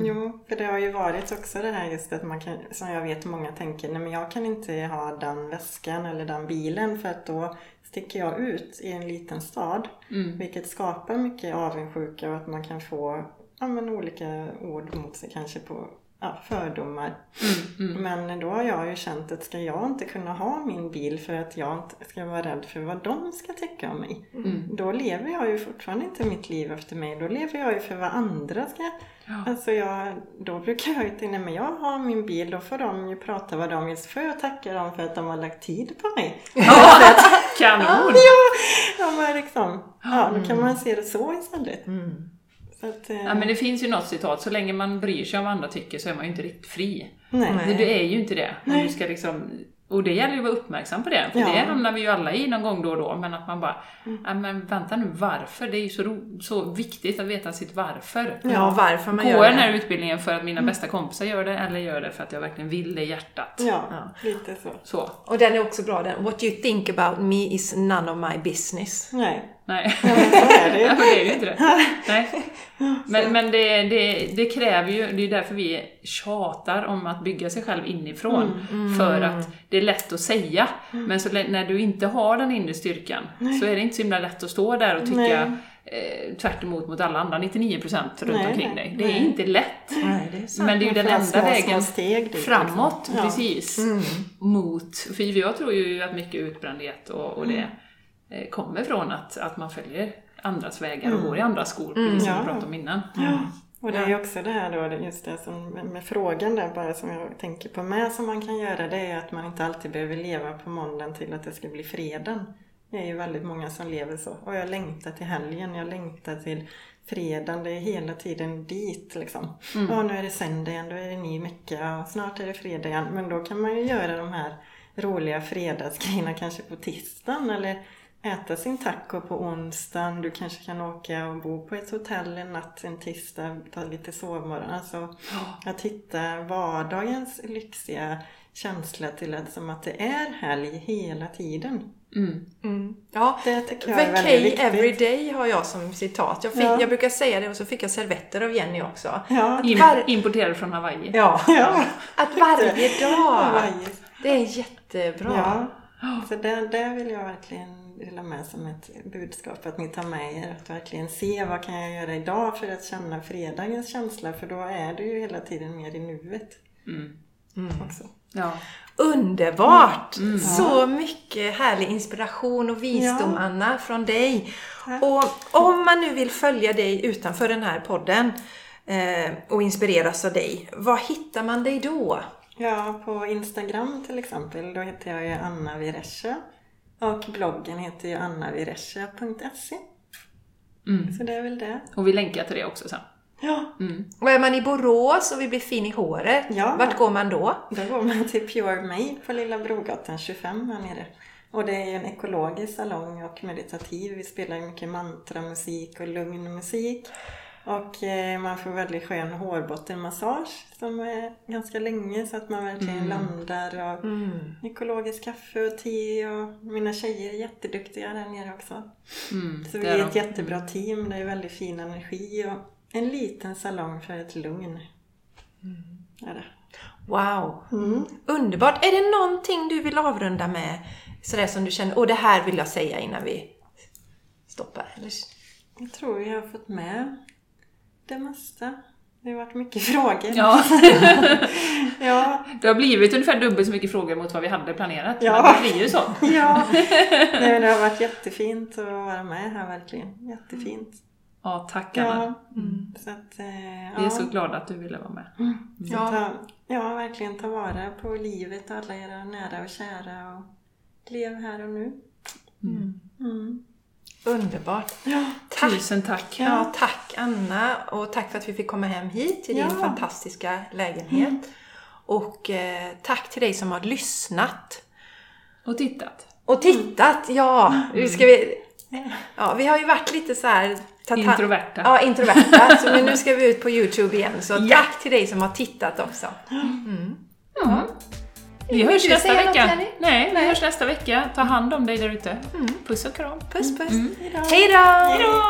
Jo, för det har ju varit också det här just att man kan, som jag vet många tänker, nej men jag kan inte ha den väskan eller den bilen för att då sticker jag ut i en liten stad. Vilket skapar mycket avundsjuka och att man kan få ja, men olika ord mot sig kanske på ja, fördomar. Mm, Men då har jag ju känt att ska jag inte kunna ha min bil för att jag inte ska vara rädd för vad de ska tycka om mig. Mm. Då lever jag ju fortfarande inte mitt liv efter mig. Då lever jag ju för vad andra ska... Alltså jag, då brukar jag ju tänka, men jag har min bil, då får de ju prata vad de vill. Så får jag tacka dem för att de har lagt tid på mig. Kanon! Ja, men liksom, ja, då kan man se det så istället. Så att, eh, Ja, men det finns ju något citat, så länge man bryr sig om vad andra tycker så är man ju inte riktigt fri. nej. Men Du är ju inte det. Om du ska liksom, och det gäller ju att vara uppmärksam på det, för Ja. det hamnar vi ju alla i någon gång då och då, men att man bara, Mm. men vänta nu, varför? Det är ju så, ro, så viktigt att veta sitt varför. Ja, varför man Går gör jag den här utbildningen för att mina bästa kompisar gör det, eller gör det för att jag verkligen vill det i hjärtat? Ja, Ja. lite så. Så. Och den är också bra den. What you think about me is none of my business. Nej, Nej. är det men det är ju inte det. Nej. Men, men det, det, det kräver ju, det är därför vi tjatar om att bygga sig själv inifrån. För att det är lätt att säga, men så när du inte har den inre styrkan så är det inte så himla lätt att stå där och tycka eh, tvärt emot mot alla andra 99% runt Nej, omkring nej, dig. Det är nej. inte lätt. Nej, det är sant. Men det är ju den enda små, små vägen steg dit, framåt, liksom. Ja. precis. Mot, för jag tror ju att mycket utbrändhet och, och det eh, kommer från att, att man följer andras vägar och går i andras skor, precis som Ja. vi pratade om innan. Och det är ju också det här då, just det som med, frågan där bara som jag tänker på med som man kan göra det är att man inte alltid behöver leva på måndagen till att det ska bli fredagen. Det är ju väldigt många som lever så. Och jag längtar till helgen, jag längtar till fredagen, det är hela tiden dit liksom. Ja, nu är det söndag igen, då är det ny vecka och snart är det fredag igen. Men då kan man ju göra de här roliga fredagsgrejerna kanske på tisdagen eller äta sin taco på onsdagen. Du kanske kan åka och bo på ett hotell en natt en tisdag, ta lite sovmorgon. Alltså att hitta vardagens lyxiga känsla till att som att det är helg hela tiden. Mm. Mm. Ja, Det tycker jag är väldigt viktigt. every day har jag som citat. Jag, fick, Ja. jag brukar säga det och så fick jag servetter av Jenny också. Ja, Var- importerad från Hawaii. Ja, ja. att varje dag. Det är jättebra. Så det, det vill jag verkligen dela med som ett budskap att ni tar med er. Att verkligen se vad kan jag göra idag för att känna fredagens känsla för då är du ju hela tiden mer i nuet Mm. också. Ja. Underbart! Mm. Så mycket härlig inspiration och visdom Ja. Anna från dig. Tack. Och om man nu vill följa dig utanför den här podden eh, och inspireras av dig, var hittar man dig då? Ja, på Instagram till exempel, då heter jag ju Anna Viresha. Och bloggen heter ju annaviresha.se. Mm. Så det är väl det. Och vi länkar till det också sen. Ja, Mm. Och är man i Borås och vill bli fin i håret, Ja. vart går man då? då går man till Pure May på Lilla Brogatan 25 här nere. Och det är ju en ekologisk salong och meditativ. Vi spelar ju mycket mantramusik och lugn musik. Och eh, man får väldigt skön hårbottenmassage som är ganska länge så att man verkligen landar. Och ekologiskt kaffe och te och mina tjejer är jätteduktiga där nere också. Mm. Så vi är är ett de. jättebra team. Det är väldigt fin energi och en liten salong för ett lugn. Är det. Wow! Mm. Underbart! Är det någonting du vill avrunda med? Sådär som du känner, och det här vill jag säga innan vi stoppar. Eller? Jag tror jag har fått med det mesta. Det har varit mycket frågor. Ja, Ja, det har blivit ungefär dubbelt så mycket frågor mot vad vi hade planerat. Ja. Men det blir ju så. ja. Nej, men det har varit jättefint att vara med här verkligen. Jättefint. Ja, tack Anna. Ja. Så att, eh, Vi är ja. så glada att du ville vara med. Så Ja. ta, ja, verkligen ta vara på livet och alla era nära och kära och lev här och nu. Mm. Underbart! Ja. Tack! Tusen tack. Ja, tack Anna och tack för att vi fick komma hem hit till din Ja. fantastiska lägenhet. Och eh, tack till dig som har lyssnat. Och tittat. Och tittat, ja! Nu ska vi, ja vi har ju varit lite så här... ta- ta- Introverta. Ja, introverta. Så men nu ska vi ut på Youtube igen. Så Ja. tack till dig som har tittat också. Vi hörs du nästa säga något, vecka. Jenny? Nej, vi hörs nästa vecka. Ta hand om dig där ute. Puss och kram. Puss puss! Hejdå. Hej då! Hejdå!